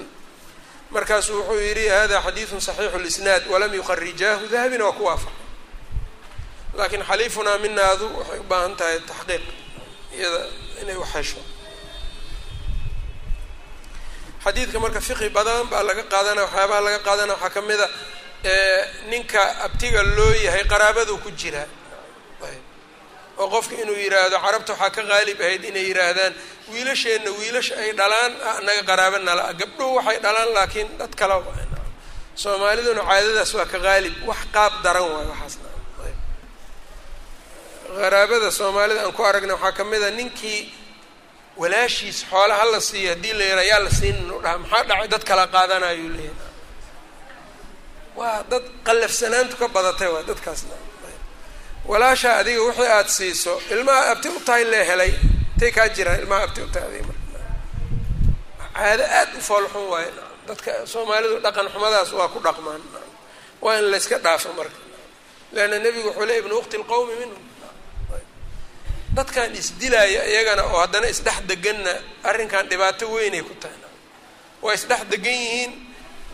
Speaker 1: markaasuu wuxuu yidhi hada xadiidu صaxiixu اlisnaad walam yuqarijaahu dahabina waa ku waafaq laakiin xaliifunaa minaadu waxay u baahan tahay taxqiiq iyada inay waxhesho xadiidka marka fiqi badan baa laga qaadanaya waxyaabaha laga qaadanaya waxaa ka mid a ninka abtiga loo yahay qaraabadu ku jiraa oo qofka inuu yidhaahdo carabta waxaa ka qaalib ahayd inay yidhaahdaan wiilasheenna wiilasha ay dhalaan naga qaraaba nala gabdhuhu waxay dhalaan laakiin dad kala soomaaliduna caadadaas waa ka qaalib wax qaab daran waay waxaasna qaraabada soomaalida aan ku aragna waxaa ka mid a ninkii walaashiis xoola ha la siiyo haddii la yara yaa la siinin u dhaha maxaa dhacay? Dad kala qaadanayuu leeyahay waa dad qallafsanaantu ka badatay waa dadkaasna. Walaasha adiga wixii aada siiso ilmaha abti u tahay lee helay intay kaa jiraan ilmaha abti u tahay adiga marka. Caado aada u foolxun waayo dadka soomaalidu dhaqan xumadaas waa ku dhaqmaan. Waa in layska dhaafo marka. Leanna nebigu wuxuu le ibnu ukti lqowmi minhum. Dadkan isdilaaya iyagana oo haddana isdhex deganna arrinkan dhibaato weynay ku tahay. Waa isdhex degan yihiin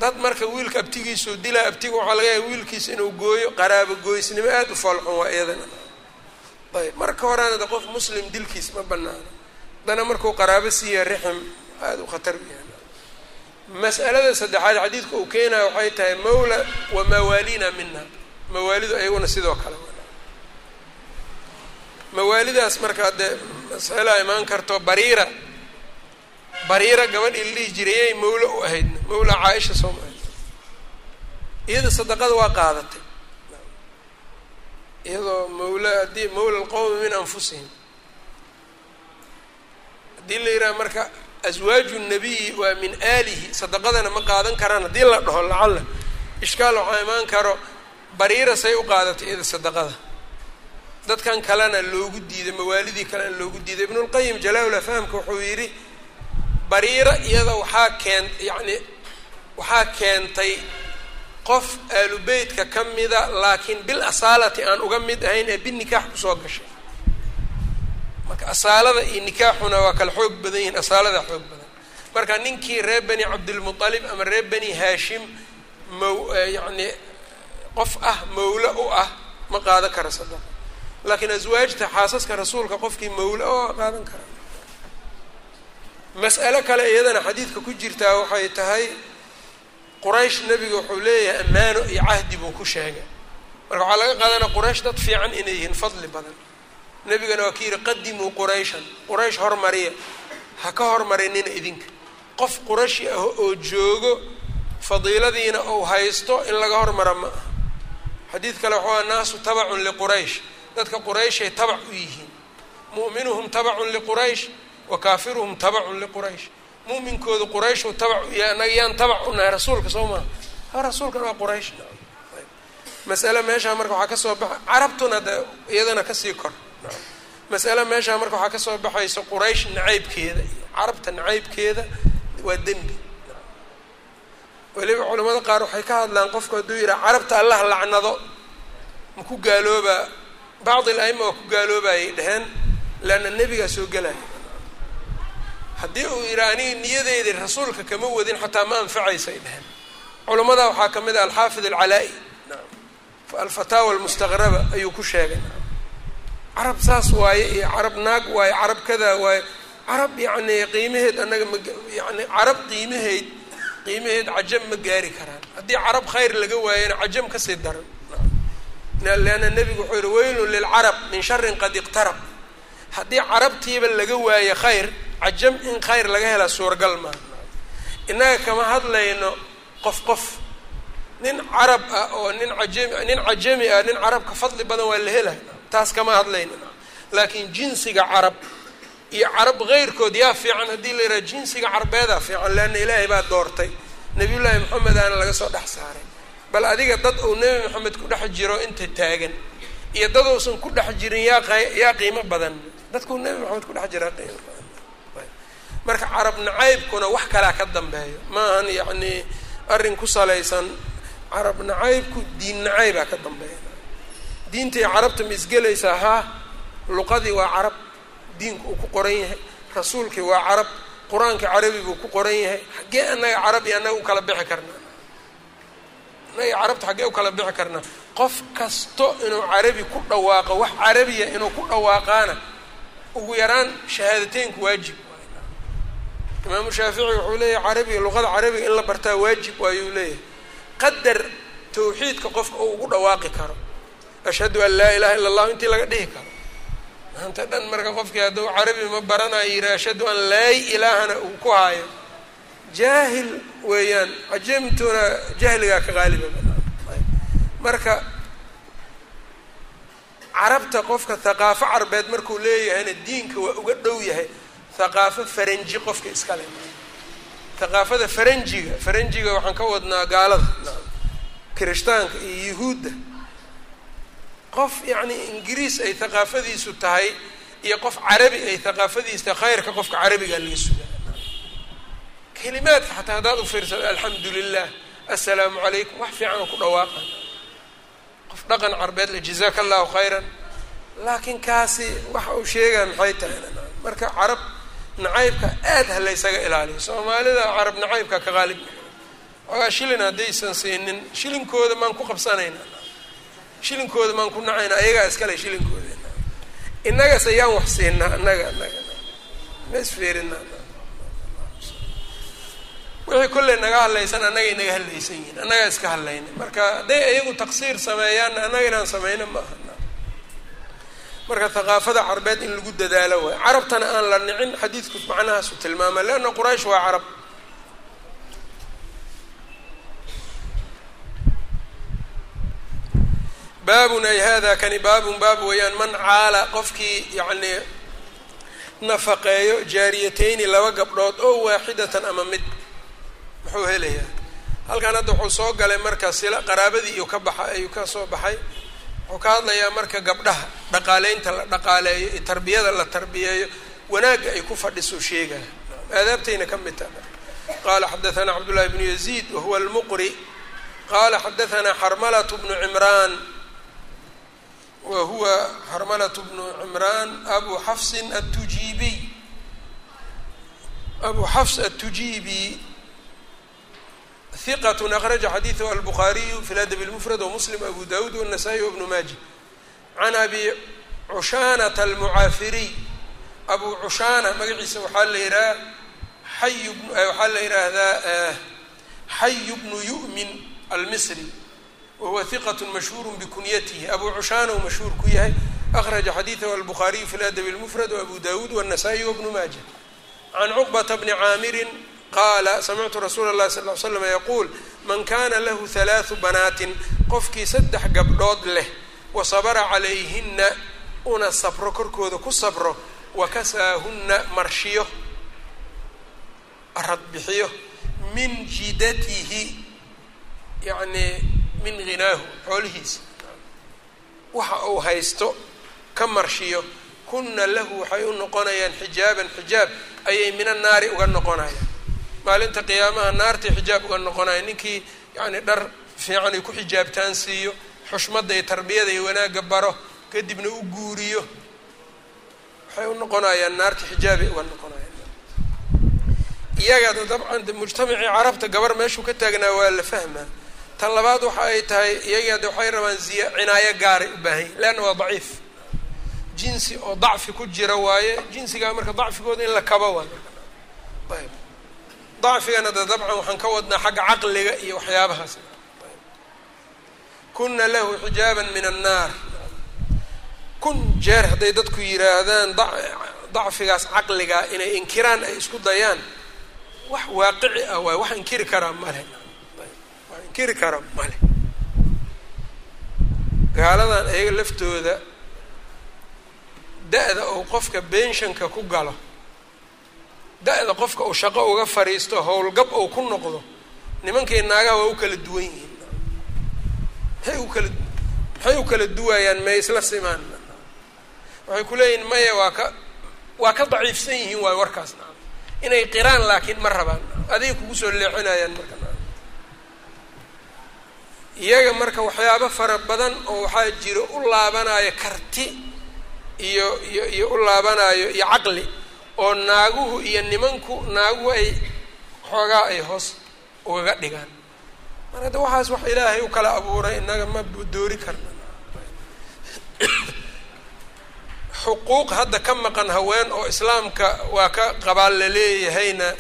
Speaker 1: dad marka wiilka abtigiisuu dilaa abtiga waxaa laga yahay wiilkiisa inuu gooyo qaraabo gooysnimo aada u foolxun waa iyadana. Ayb marka horena de qof muslim dilkiis ma banaano haddana markuu qaraabo siiya rixim aada u khatar yahay mas'alada saddexaad xadiidka uu keenayo waxay tahay mawla wa mawaalina mina mawaalidu ayaguna sidoo kale mawaalidaas marka dee mas'alaa imaan karto bariira bariira gabadhii la dhihi jiray yay mawlo u ahaydna mawla caaisha sooma iyada sadaqada waa qaadatay. Iyadoo mawla haddii mawla alqowmi min anfusihim. Haddii la yidhaha marka aswaaju nabiyi waa min aalihi sadaqadana ma qaadan karaan. Haddii la dhaho lacalla ishkaal waxaa imaan karo bariira say u qaadatay iyada sadaqada. Dadkan kalena loogu diiday mawaalidii kalena loogu diiday. Ibnulqayim jalaa-ul afhaamka wuxuu yidhi bariira iyada waxaa keen yacni waxaa keentay qof aalubeytka ka mida laakiin bil asaalati aan uga mid ahayn ee bin nikaax ku soo gashay. Marka asaalada iyo nikaaxuna waa kala xoog badan yihiin asaalada xoog badan. Marka ninkii reer bani cabdilmutalib ama reer bani haashim maw yacni qof ah mawlo u ah ma qaadan kara sadaqa laakiin aswaajta xaasaska rasuulka qofkii mawlo oo qaadan kara mas'alo kale iyadana xadiidka ku jirtaa waxay tahay quraysh nebiga wuxuu leeyahay ammaano iyo cahdi buu ku sheegay. Marka waxaa laga qaadanaya quraysh dad fiican inay yihiin fadli badan. Nebigana waa ka yidhi qadimuu qurayshan quraysh hormariya ha ka hormarinina idinka. Qof qurashi ah oo joogo fadiiladiina ou haysto in laga hormara ma aha. Xadiid kale waxuu aha naasu tabacun liquraysh dadka qurayshay tabac u yihiin. Mu'minuhum tabacun liquraysh wa kaafiruhum tabacun liquraysh mu'minkoodu qurayshu tabac u yahay annaga yaan tabac u nahay rasuulka soo maha ha waa quraysh. Masale meeshaa marka waxaa ka soo baxa carabtuna de iyadana ka sii kor. Masale meeshaa marka waxaa ka soo baxaysa quraysh nacaybkeeda carabta nacaybkeeda waa dembi. Weliba culamada qaar waxay ka hadlaan qofku hadduu yidhaha carabta allah lacnado. Ma ku gaaloobaa bacdi il aima waa ku gaaloobayay dheheen leanna nebigaa soo gelaya haddii uu yidhaha aniga rasuulka kama wadin xataa ma anfacaysay dheheen culamada waxaa ka mid ah alxaafid alcalaa-i. Alfataawa almustaqraba ayuu ku sheegay. Carab saas waaye iyo carab naag waaye carab kadaa waaye. Carab yacni qiimaheed annaga ma yani carab qiimaheyd qiimaheed cajam ma gaari karaan. Haddii carab khayr laga waayana cajam ka sii daran. Leanna nebigu wuxuu yihi weylun lilcarab min sharin qad iqtarab. Haddii carabtiiba laga waayo khayr cajam in khayr laga helaa suuragal maaha innaga kama hadlayno qof qof. Nin carab ah oo nin ajami nin cajami ah nin carab ka fadli badan waa la helay taas kama hadlayno laakiin jinsiga carab iyo carab keyrkood yaa fiican haddii la yidhaha jinsiga carbeedaa fiican leanna ilaahay baa doortay. Nabiyullaahi maxamed aana laga soo dhex saaray. Bal adiga dad uu nebi maxamed ku dhex jiro inta taagan. Iyo dad uusan ku dhex jirin yaa yaa qiimo badan. Dadkuu nebi maxamed ku dhex jiraa qiimo badan marka carab nacaybkuna wax kalaa ka dambeeyo. Ma ahan yacni arrin ku salaysan carab nacaybku diin nacaybaa ka dambeeya. Diintai carabta ma isgelaysaa haa luqadii waa carab diinku uu ku qoran yahay rasuulkii waa carab qur'aanka carabi buu ku qoran yahay xaggee annaga carabi annaga u kala bixi karnaa annaga carabta xaggee u kala bixi karnaa qof kasto inuu carabi ku dhawaaqo wax carabiya inuu ku dhawaaqaana ugu yaraan shahaadateynku waajib imaamu shaafici wuxuu leeyahay carabiga luqada carabiga in la bartaa waajib waayuu leeyahay. Qadar tawxiidka qofka uu ugu dhawaaqi karo. Ashhadu an laa ilaha illa allahu intii laga dhihi karo. Maanta dhan marka qofkii hadduu carabi ma baranayo yidhi ashhadu an laa ilaahana uu ku haayo. Jaahil weeyaan cajamtuna jahligaa ka qaaliba marka carabta qofka haqaafo carbeed markuu leeyahayna diinka waa uga dhow yahay haqaafo faranji qofka iskale haqaafada faranjiga faranjiga waxaan ka wadnaa gaalada kirishtaanka iyo yuhuudda. Qof yacni ingiriis ay haqaafadiisu tahay iyo qof carabi ay haqaafadiisu tahay khayrka qofka carabigaa laga sugaa. Kelimaadka xataa haddaad u fiirsado alxamdu lilah assalaamu calaykum wax fiican ku dhawaaqa qof dhaqan carbeed le jazaaka allahu khayran. Laakiin kaasi waxa uu sheegaa maxay tahay? Marka carab nacaybka aad ha laysaga ilaaliyo soomaalida carab nacaybka ka qaalib ogaa shilin haddaysan siinin shilinkooda maan ku qabsanayna. Shilinkooda maan ku nacayna ayagaa iskale shilinkooda innagas ayaan wax siinaa annaga annaga. Ma wixii kolley naga hadlaysan annagay naga hadlaysan yihiin annagaa iska hadlayna marka hadday ayagu taqsiir sameeyaanna annaga inaan sameyno ma aha marka haqaafada carbeed in lagu dadaalo waay carabtana aan la nicin xadiidku macnahaasu tilmaama leanna quraysh waa carab. Baabun ay hada kani baabun baab weeyaan man caala qofkii yacnii nafaqeeyo jaariyateyni laba gabdhood oo waaxidatan ama mid muxuu helayaa. Halkan hadda wuxuu soo galay marka sila qaraabadii iyo ka baxa ayuu ka soo baxay wuxuu ka hadlayaa marka gabdhaha dhaqaaleynta la dhaqaaleeyo iyo tarbiyada la tarbiyeeyo wanaagga ay ku fadhiso sheegaya aadaabtayna ka mid taha qala xadaثna cabdullahi bnu yaziid wahuwa almuqri. Qala xadaثna xarmalat bnu cimraan. Wa huwa xarmalat bnu cimraan abu xafsin atujiibiy abu xafs atujiibi hiqat akraja xadiiثhu albukhaariyu fi ladab اlmufrad wamuslim abu dawud wالnasaئي wbnu maaji can abi cushaanata almucaafiriy abu cushaana magaciisa waxaa la yihaha xay waxaa la yihaahdaa xayu bnu yu'min almisri wahuwa hiqat mashhuur bikunyatihi abu cushaana uu mashhuur ku yahay akraja xadiiثhu albukhaariyu fi ladab اlmufrad wabu dawud wالnasaئي wbnu maaja can cuqbata bni caamirin qaala samictu rasuula اllahi sal ly slam yaquul man kana lahu halaaثu banaatin qofkii saddex gabdhood leh wasabara calayhina una sabro korkooda ku sabro wakasaahunna marshiyo radbixiyo min jidatihi yacnii min ghinaahu xoolihiisa waxa uu haysto ka marshiyo kuna lahu waxay u noqonayaan xijaaban xijaab ayay mina naari uga noqonayaan maalinta qiyaamaha naartay xijaab uga noqonaya ninkii yacni dhar fiican ay ku xijaabtaan siiyo xushmadda iyo tarbiyada iyo wanaagga baro kadibna u guuriyo. Waxay u noqonayaan naarta xijaabay uga noqonayaan. Iyagada dabcan mujtamacii carabta gabar meeshuu ka taagnaa waa la fahmaa. Tan labaad waxa ay tahay iyagada waxay rabaan ziya cinaayo gaaray u baahan yahi leanna waa daciif. Jinsi oo dacfi ku jira waaye jinsigaa marka dacfigooda in la kabo waa ayb dacfigana de dabcan waxaan ka wadnaa xagga caqliga iyo waxyaabahaas. Kuna lahu xijaaban min annaar. Kun jeer hadday dadku yidhaahdaan dacfigaas caqligaa inay inkiraan ay isku dayaan. Wax waaqici ah waay wax inkiri karaa male wax inkiri karaa male gaaladan ayaga laftooda da-da uu qofka benshanka ku galo da-da qofka uu shaqo uga fadhiisto howlgab ou ku noqdo nimankay naagaha waa u kala duwan yihiin. Maxay u kala maxay u kala duwayaan may isla simaan. Waxay ku leeyihiin maya waa ka waa ka daciifsan yihiin waayo warkaas na inay qiraan laakiin ma rabaan. Adigay kugu soo leexinayaan marka. Iyaga marka waxyaabo fara badan oo waxaa jiro u laabanayo karti iyo iyo iyo u laabanayo iyo caqli oo naaguhu iyo nimanku naaguhu ay xoogaa ay hoos ugaga dhigaan. Marka de waxaas wax ilaahay u kala abuuray innaga ma doori karna. Xuquuq hadda ka maqan haween oo islaamka waa ka qabaan la leeyahayna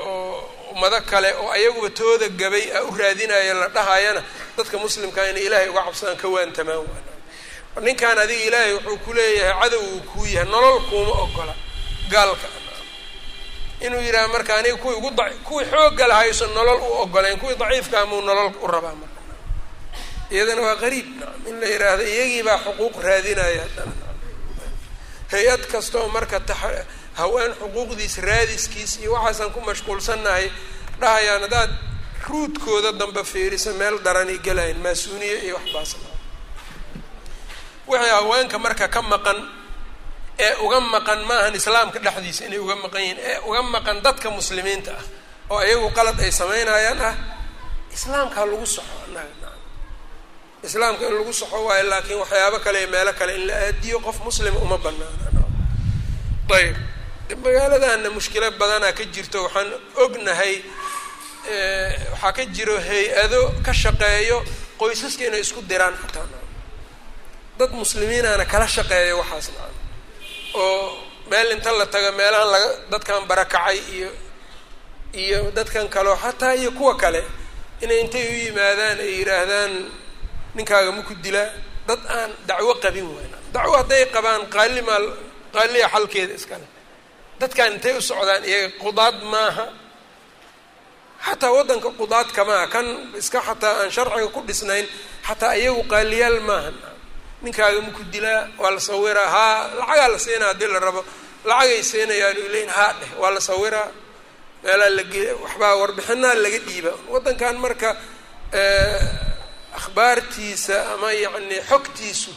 Speaker 1: oo ummado kale oo ayaguba tooda gabay a u raadinaya la dhahayana dadka muslimkaa inay ilaahay uga cabsadaan ka waantamaan. Waan ninkan adiga ilaahay wuxuu ku leeyahay cadow uu kuu yahay nolol kuuma ogola gaalka. Inuu yidhaha marka aniga kuwii ugu da kuwii xoogga lahayso nolol u ogolayn kuwii daciifka amuu nolol u rabaa marka. Iyadana waa qariib. Nacam in la yidhaahdo iyagii baa xuquuq raadinaya. Haddana hay'ad kastaoo marka ta haween xuquuqdiis raadiskiis iyo waxaasaan ku mashquulsannahay dhahayaan haddaad ruudkooda dambe fiirisa meel daranay gelayan maasuuniye iyo waxbaas wixii haweenka marka ka maqan ee uga maqan maahan islaamka dhexdiisa inay uga maqan yihiin ee uga maqan dadka muslimiinta ah oo ayagu qalad ay samaynayaan ah islaamka ha lagu soxo annaga islaamka in lagu soxo waayo laakiin waxyaabo kale iyo meelo kale in la aadiyo qof muslima uma banaana ayb magaaladana mushkilo badanaa ka jirto waxaan ognahay waxaa ka jiro hay'ado ka shaqeeyo qoysaska inay isku diraan xataa dad muslimiinaana kala shaqeeyo waxaas naa oo meel inta la tago meelahan laga dadkan barakacay iyo iyo dadkan kaleo xataa iyo kuwa kale inay intay u yimaadaan ay yidhaahdaan ninkaaga maku dilaa dad aan dacwo qabin weyna dacwo hadday qabaan qaalimaa qaaliya xalkeeda iskale dadkan intay u socdaan iyaga qudaad maaha. Xataa waddanka qudaad kamaa kan iska xataa aan sharciga ku dhisnayn xataa iyagu qaaliyaal maaha ninkaaga maku dilaa waa la sawiraa haa lacagaa la siinaa haddii la rabo lacagay siinayaan leyin haa dheh waa la sawiraa meelaa lage waxbaa warbixinaa laga dhiiba. Waddankan marka akhbaartiisa ama yacni xogtiisu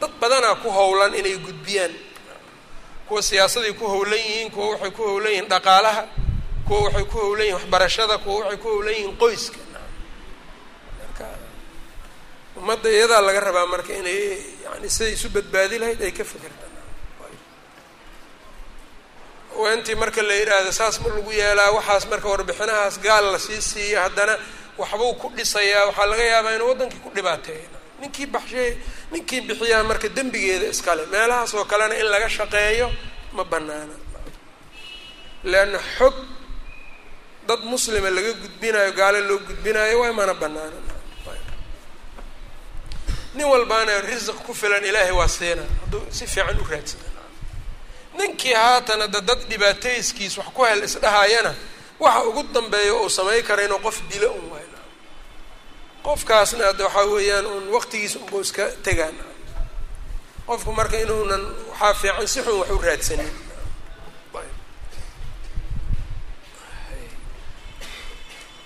Speaker 1: dad badanaa ku howlan inay gudbiyaan. Kuwa siyaasaday ku howlan yihiin kuwa waxay ku howlan yihiin dhaqaalaha kuwa waxay ku howlan yihiin waxbarashada kuwa waxay ku howlan yihiin qoyska ummadda iyadaa laga rabaa marka inay yani siday isu badbaadi lahayd ay ka fikirtaan intii marka la yidhaahdo saas ma lagu yeelaa waxaas marka warbixinahaas gaal la sii siiya haddana waxbuu ku dhisayaa. Waxaa laga yaabaa inuu waddankii ku dhibaateeya ninkii baxshay ninkii bixiyaa marka dembigeeda iskale. Meelahaas oo kalena in laga shaqeeyo ma banaana leanna xog dad muslima laga gudbinayo gaalo loo gudbinayo waa mana banaana nin walbaana risiq ku filan ilaahay waa siina hadduu si fiican u raadsana ninkii haatana da dad dhibaatayskiis wax ku hel isdhahayana waxa ugu dambeeya uu samay kara inuu qof dilo un waay qofkaasna hadda waxaa weeyaan un waqtigiisa unbuu iska tegaan qofku marka inuunan waxaa fiican si xun wax u raadsanin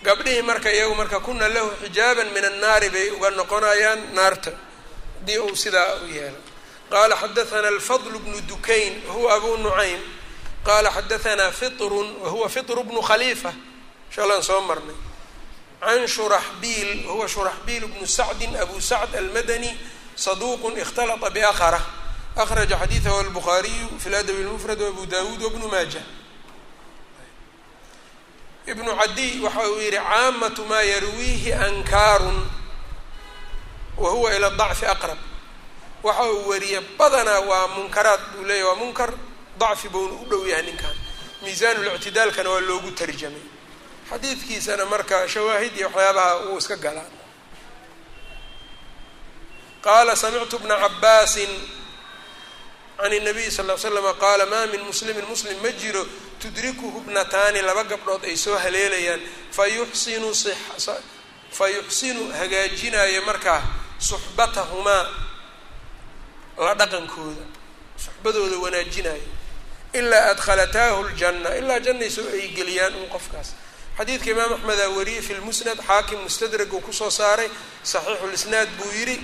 Speaker 1: gabdhihii marka iyagu marka kuna lahu xijaaban min annaari bay uga noqonayaan naarta. Haddii uu sidaa u yeelo. Qaala xadathana alfadl bnu dukayn wahuwa abu nucaym qaala xadahanaa fitrun wahuwa fitru bnu khaliifa. Insha allaan soo marnay. Can shuraxbiil wahuwa shuraxbiil bnu sacdin abu sacd almadani saduuq ikhtalata biakhrah akhraja xadiidahu albukhaariyu fi ladabi lmufrad wabu daawuud wabnu maaja ibnu cadiy waxa uu yihi caamatu maa yarwiihi ankaarun wa huwa ila dacfi aqrab. Waxa uu wariye badanaa waa munkaraad buu leeyahy waa munkar dacfi buuna u dhow yahay ninkan. Miisaanlictidaalkana waa loogu tarjamay. Xadiidkiisana marka shawaahid iyo waxyaabaha uu iska galaa qaala samictu bna cabaasin can الnabiy sal ly slama qaala maa min muslimin muslim ma jiro tudrikuhu bnataani laba gabdhood ay soo haleelayaan fayuxsinu fayuxsinu hagaajinaayo markaa suxbatahumaa la dhaqankooda suxbadooda wanaajinayo ilaa adkhalataahu ljanna ilaa jannay soo ay geliyaan un qofkaas xadiidka imaam axmedaa wariyey fi lmusnad xaakim mustadrag uu ku soo saaray saxiixulisnaad buu yidhi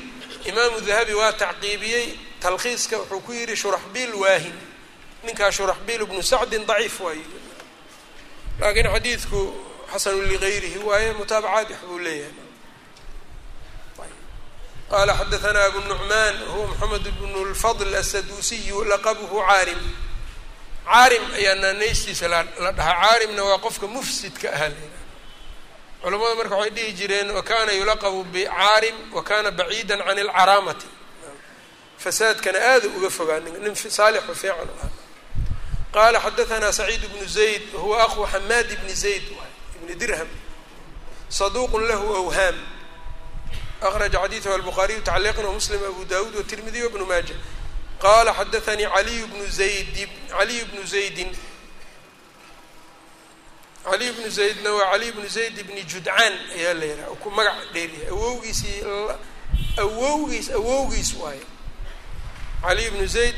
Speaker 1: imaamu dahabi waa tacqiibiyey talkhiiska wuxuu ku yidhi shuraxbiil waahin. Ninkaa shuraxbiil ibnu sacdin daciif waayo laakiin xadiidku xasanu ligayrihi waaye mutaabacaad wax buu leeyahay. Qala xadaanaa abu nucmaan huwa moxamed bnu lfadl asaduusiyu laqabuhu caarim. Caarim ayaa naanaystiisa la dhahaa. Caarimna waa qofka mufsidka ah ahaa culamada marka waxay dhihi jireen wakana yulaqabu bicaarim wa kana baciida can ilcaraamati fasaadkana aada uga fogaa nin saalixu fiican u ah qaala xadaanaa saciid bnu zayd huwa aqu xamaad ibni zayd ibni dirham saduuqun lahu awhaam akraja xadiidahu albuqaariyu tacliiqan wamuslim abu dawuud watirmidiy wabnu maaja. Qala xadaanii aliy bnu zayd caliy bnu zaydin. Caliy bnu zaydna waa caliy bnu zayd ibni judcaan ayaa la yidhaha ku magac dheeriya awowgiisi awowgiis awowgiis waayo cali ibnu zayd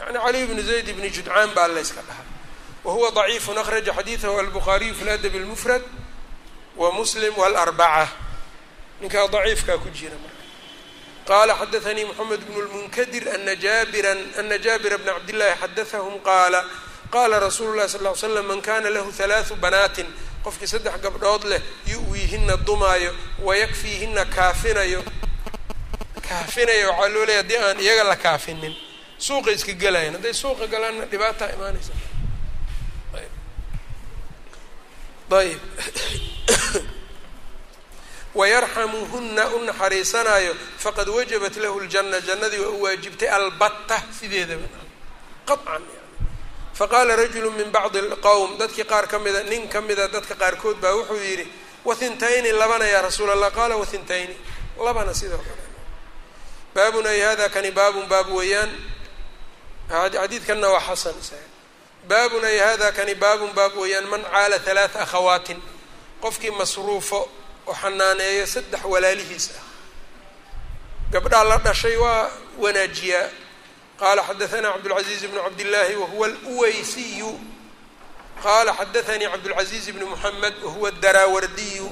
Speaker 1: yani cali ibnu zayd ibni judcaan baa alla iska dhaha wahuwa daciifun akhraja xadiidahu albukhaariyu fi ladabi اlmufrad wa muslim walarbaca ninkaa daciifkaa ku jira marka. Qaala xadaanii moxamed bnu lmunkadir ana jaabiran ana jaabira bna cabdillahi xadaahum qaala qaala rasuulu llahi sal ly slam man kana lahu halaadu banaatin qofkii saddex gabdhood leh yu-wiihina dumaayo wayakfiihina kaafinayo kaafinayo waxaa loo leeya haddii aan iyaga la kaafinin suuqa iska gelayan hadday suuqa galaanna dhibaataa imaanaysa. Ayb. Wayarxamuhuna u naxariisanaayo faqad wajabat lahu ljana jannadii waa u waajibtay albatta sideedaba qaطcan yani. Faqaala rajulu min bacdi اlqowm dadkii qaar ka mida nin ka mida dadka qaarkood baa wuxuu yidhi wathintayni labana yaa rasuul allah qaala wathintayni labana sidoo kale baabun ay hada kani baabun baab weeyaan xadiidkanna waa xasan baabun ay hada kani baabun baab weeyaan man caala halaata akhawaatin qofkii masruufo oo xanaaneeyo saddex walaalihiis ah gabdhaa la dhashay waa wanaajiyaa qaala xadaثana cabdالcaزiiz bn cabdillaahi wahuwa اlweysiyu qala xadaثanii cabdالcaزiiz bn mحamed wahuwa اdaraawardiyu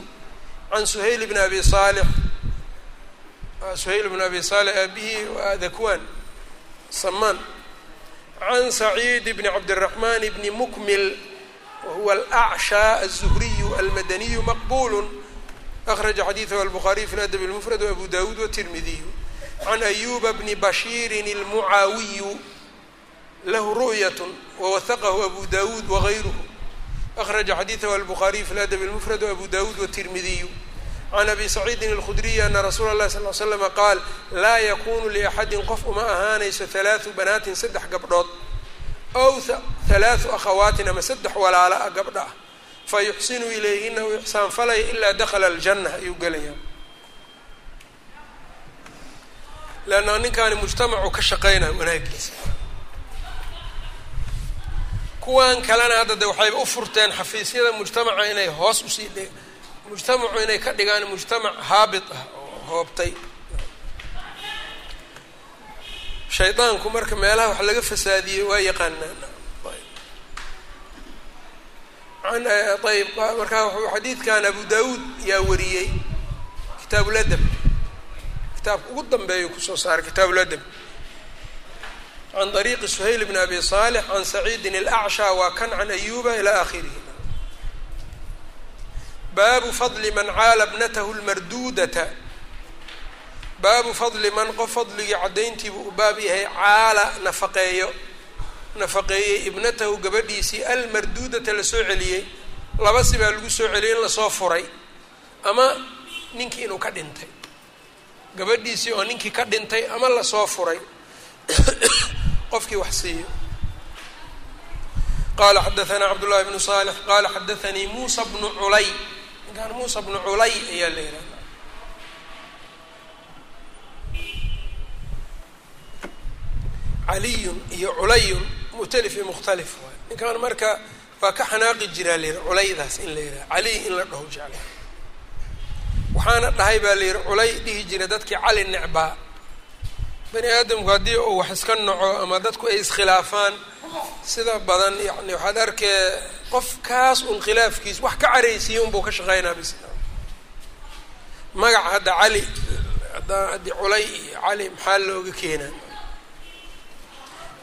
Speaker 1: can suhayl bn abi صaalح suhayl bn abi صaalح aabihii waa dakwan samaan can saciid bni cabdالraxman bni mukmil wahuwa alأcshى الzuhriyu almadaniyu maqbul akraja xadiiثahu albukhaariy fi ladab اlmufrad wabu dawuud watirmidiyu can ayuba bni bashiirin اlmucaawiyu lahu ru'yat wawahaqahu abu dawuud wagayruhu akraja xadiiثahu albukhaariy fi ladab اlmufrad wabu dawuud watirmidiyu can abi saciidin اlkhudriyi ana rasuula اlahi sal l slama qaal laa yakunu liaxadin qof uma ahaanayso halaatu banaatin saddex gabdhood ow halaatu akhawaatin ama saddex walaala a gabdha ah fa yuxsinu ilayhina u ixsaan falaya ilaa dakhala aljanna ayuu gelaya leanna ninkaani mujtamacu ka shaqeynaya wanaagiisa kuwan kalena hadda de waxayba u furteen xafiisyada mujtamaca inay hoos u sii dhe mujtamacu inay ka dhigaan mujtamac haabit ah oo hoobtay. Shaydaanku marka meelaha wax laga fasaadiyey waa yaqaanaa ayb eh, marka xadiidkan abu daawuud yaa wariyey kitaabuladab kitaabka ugu dambeeyu ku soo saaray kitaabuladab can ariiqi suhayl bn abi saalix can saciidin alacshaa waa kan can ayuba ilaa akhirihi baabu fadli man caala bnatahu lmarduudata baabu fadli man qof fadligii caddayntiibuu u baab yahay caala nafaqeeyo. Nafaqeeyey ibnatahu gabadhiisii almarduudata la soo celiyey. Laba si baa lagu soo celiyey in la soo furay. Ama ninkii inuu ka dhintay. Gabadhiisii oo ninkii ka dhintay ama la soo furay. Qofkii wax siiyo. Qala xadaanaa cabdullahi bnu saalix qaala xadaanii muusa bnu culay ninkaan muusa bnu culay ayaa la yihahda caliyun iyo culayun mukhtalif iyo mukhtalif waay. Ninkaan marka waa ka xanaaqi jiraa la yihi culaydaas in la yidhaha caliy in la dhaho jecla waxaana dhahay baa la yihi culay dhihi jira dadkii cali necbaa bani aadamku haddii uu wax iska naco ama dadku ay iskhilaafaan sida badan yani waxaad arkee qof kaas un khilaafkiis wax ka caraysiiya unbuu ka shaqeynaa bis magaca hadda cali haddii culay iyo cali maxaa looga keenaa?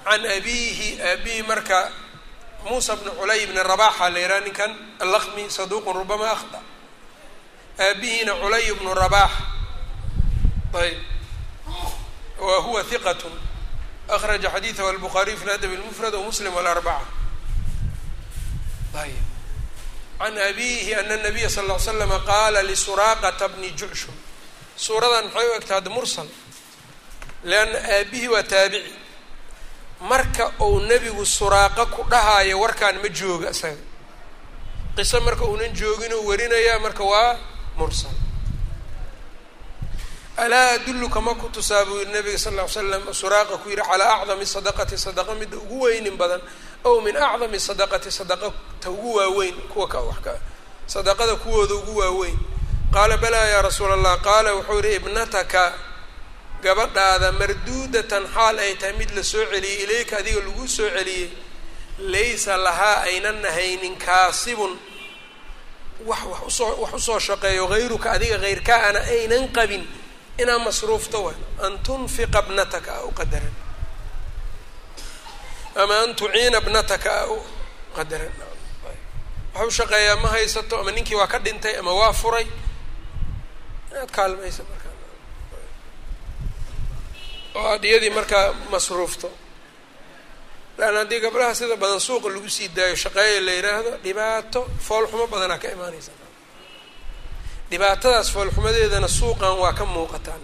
Speaker 1: Can abiihi aabihi marka muusa bnu culay bni rabaxa la yidhaha ninkan allaqmi saduuqun rubama akhda aabihiina culay bnu rabax ayb wa huwa hiqatun akhraja xadiidahu albukhariy fi ladab lmufrad wamuslim walarbaca ayb can abihi ana nabiya sal ly slama qaala lisuraaqata bni jucshum suuradan maxay u egta hadda mursal leanna aabihii waa taabici marka uu nebigu suraaqa ku dhahaayo warkaan ma jooga isaga qiso marka uunan joogin uu warinayaa marka waa mursal alaa adulluka ma ku tusaa buu yihi nabiga sal ll ly slam suraaqa ku yihi calaa acdami sadaqati sadaqa midda ugu weynin badan ow min acdami sadaqati sadaqa ta ugu waaweyn kuwa ka wax ka sadaqada kuwooda ugu waaweyn. Qaala balaa yaa rasuula allah qaala wuxuu yihi ibnataka gabadhaada marduudatan xaal ay tahay mid la soo celiyey ilayka adiga lagu soo celiyey laysa lahaa aynan nahaynin kaasibun. Wax wax u soo wax u soo shaqeeyo hayruka adiga hayrkaana aynan qabin inaa masruufto wa an tunfiqa bnataka a qadaran ama an tuciina bnataka a u qadaran wax u shaqeeyaa ma haysato ama ninkii waa ka dhintay ama waa furay. Inaad kaalmaysa markaa. Oo aada iyadii markaa masruufto. Laanna haddii gabdhaha sida badan suuqa lagu sii daayo shaqeeya la yidhaahdo dhibaato foolxumo badanaa ka imaanaysa dhibaatadaas foolxumadeedana suuqan waa ka muuqataa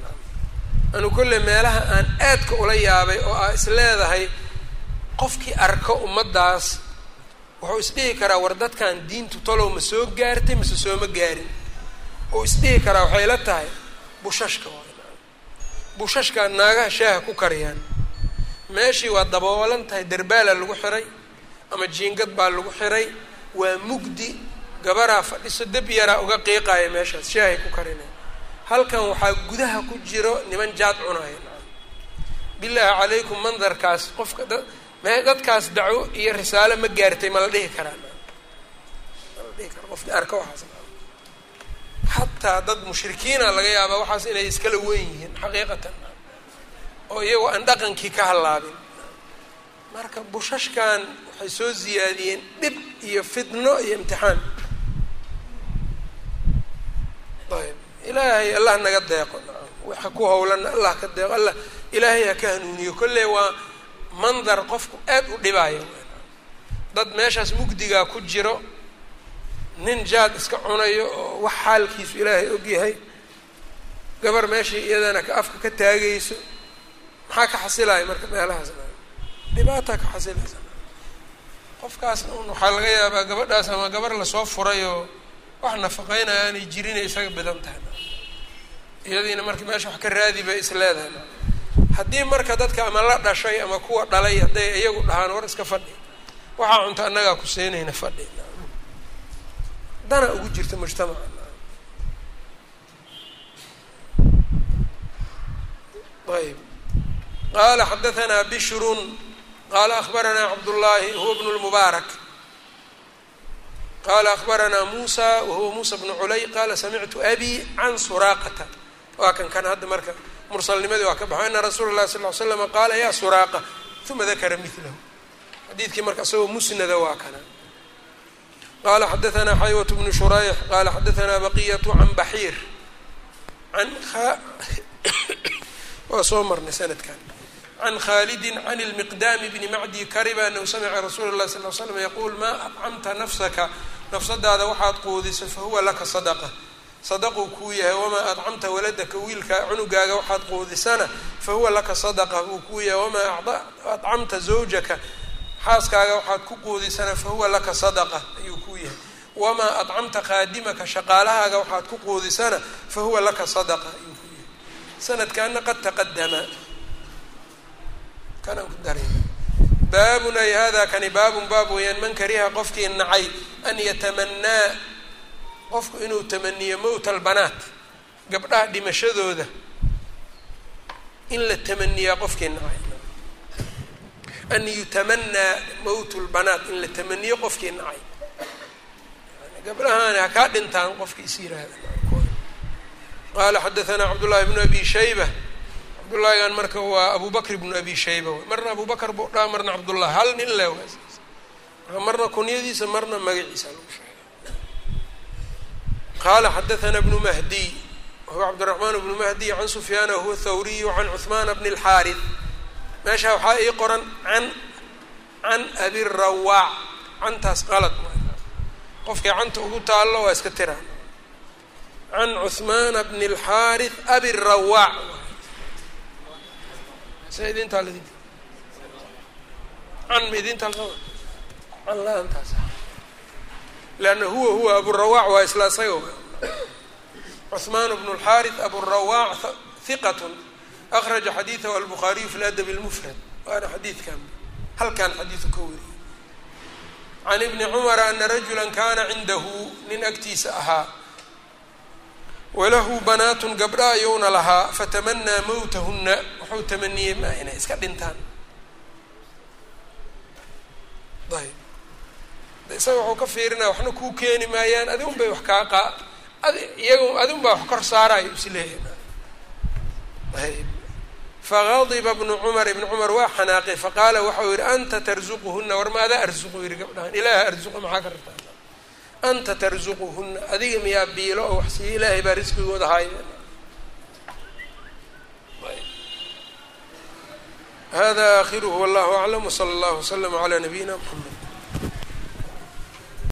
Speaker 1: anu kolle meelaha aan aadka ula yaabay oo aa is leedahay qofkii arko ummaddaas wuxuu isdhihi karaa war dadkan diintu talow ma soo gaartay mase sooma gaarin. Oo isdhihi karaa waxay la tahay bushashka bushashkaa naagaha shaaha ku kariyaan. Meeshii waa daboolan tahay derbaala lagu xiray ama jiingad baa lagu xiray waa mugdi gabaraa fadhiso deb yaraa uga qiiqaaya meeshaas shaahay ku karinaya halkan waxaa gudaha ku jiro niman jaad cunaya bilaahi calaykum mandarkaas qofka da dadkaas dacwo iyo risaalo ma gaartay ma la dhihi karaa. Xataa dad mushrikiina laga yaabaa waxaas inay iskala weyn yihiin xaqiiqatan. Oo iyagoo aan dhaqankii ka hallaabin. Marka bushashkan waxay soo ziyaadiyeen dhib iyo fitno iyo imtixaan ayb ilaahay allah naga deeqo waxa ku howlana allah ka deeqo allah ilaahay ha ka hanuuniyo kolley waa mandar qofku aad u dhibaayo dad meeshaas mugdigaa ku jiro nin jaad iska cunayo oo wax xaalkiisu ilaahay ogyahay gabar meeshii iyadana ka afka ka taagayso maxaa ka xasilaya marka meelahaas dhibaataa ka xasilaysa qofkaasna un waxaa laga yaabaa gabadhaas ama gabar la soo furay oo wax nafaqeynaya aanay jirinay isaga badan tahay. Iyadiina marka meesha wax ka raadi bay is leedahay. Haddii marka dadka ama la dhashay ama kuwa dhalay hadday iyagu dhahaan war iska fadhi. Waxaa cunto annagaa kuseynayna fadhi. Dana ugu jirta mujtamaca ayb qaala xadaanaa bishrun. Qaala ahbaranaa cabdullaahi huwa bnu lmubaarak qala akhbaranaa muusa wahuwa muusa bnu culay qaala samictu abi can suraaqata waa kan kan hadda marka mursalnimadii waa ka baxo ana rasuula lahi sal l slama qaala yaa suraaqa uma dakara milahu xadiidkii marka isagoo musnada waa kana qala xadaanaa xaywat bnu shurayx qala xadaanaa baqiyatu can baxiir an waa soo marnay sanadkan can khaalidi can اlmiqdaami bni macdi kariba anahu samica rasuula اlahi sal l slam yaquul maa acamta nafsaka nafsadaada waxaad quudiso fahuwa laka sadaqa sadaquu kuu yahay wamaa adcamta waladaka wiilka cunugaaga waxaad quudisana fahuwa laka sadaqa buu kuu yahay wamaa adcamta zawjaka xaaskaaga waxaad ku quudisana fahuwa laka sadaqa ayuu kuu yahay wamaa adcamta qaadimaka shaqaalahaaga waxaad ku quudisana fahuwa laka sadaqa ayuu kuu yahay sanadkaana qad taqadama kanaan ku daray baabun ay hada kani baabun baab weeyaan man kariha qofkii nacay an yatamanaa qofku inuu tamaniyo mowt albanaat gabdhaha dhimashadooda. In la tamaniyaa qofkii nacay. An yutamanaa mowt lbanaat in la tamaniyo qofkii nacay. Gabdhahaani ha kaa dhintaan qofkii is yiraahda. Qala xadaثna cabdullahi bnu abi shayba cabdullaahigan marka waa abubakr ibnu abi shayba. Marna abubakr buu dhaa marna cabdullah hal nin leh marna kunyadiisa marna magaciisa lagu sheegay. Qaala xadaana bnu mahdiy huwa cabdiraxmaan bnu mahdi can sufyaana huwa thawriyu can cuhmaana bni اlxaari meeshaa waxaa ii qoran can can abirawaac cantaas qalad qofkay canta ugu taallo waa iska tiraa can cuhmaana bni اlxaari abirawaac rawaac sa idintaa ladin can ma idintaa can la-aantaas leanna huwa huwa aburawaac waa isla isaga cuثmaan bnu اlxaariث aburawaac hiqat akraja xadiidahu albukhaariyu fi ladab اlmufrad waana xadiidkan halkan xadiidu ka wariyey can ibni cumara ana rajula kana cindahu nin agtiisa ahaa walahu banaatun gabdha ayuuna lahaa fatamanaa mowtahuna wuxuu tamaniyey ma inay iska dhintaan ayb isaga waxuu ka fiirinaya waxna kuu keeni maayaan adigun bay wax kaa qaa ad iyaga adigun baa wax kor saarayo is leeyahay ayb fagadiba bnu cumar ibni cumar waa xanaaqay faqaala waxau yihi anta tarzuquhuna war maadaa arzuqu yihi gabdhahan ilaaha arzuqa maxaa ka rabtaa anta tarzuquhuna adiga miyaa biilo oo wax siiya ilaahay baa risqigooda haaya hada akhiruhu wallahu aclam wsala allahu waslama calaa nabiyina mxamed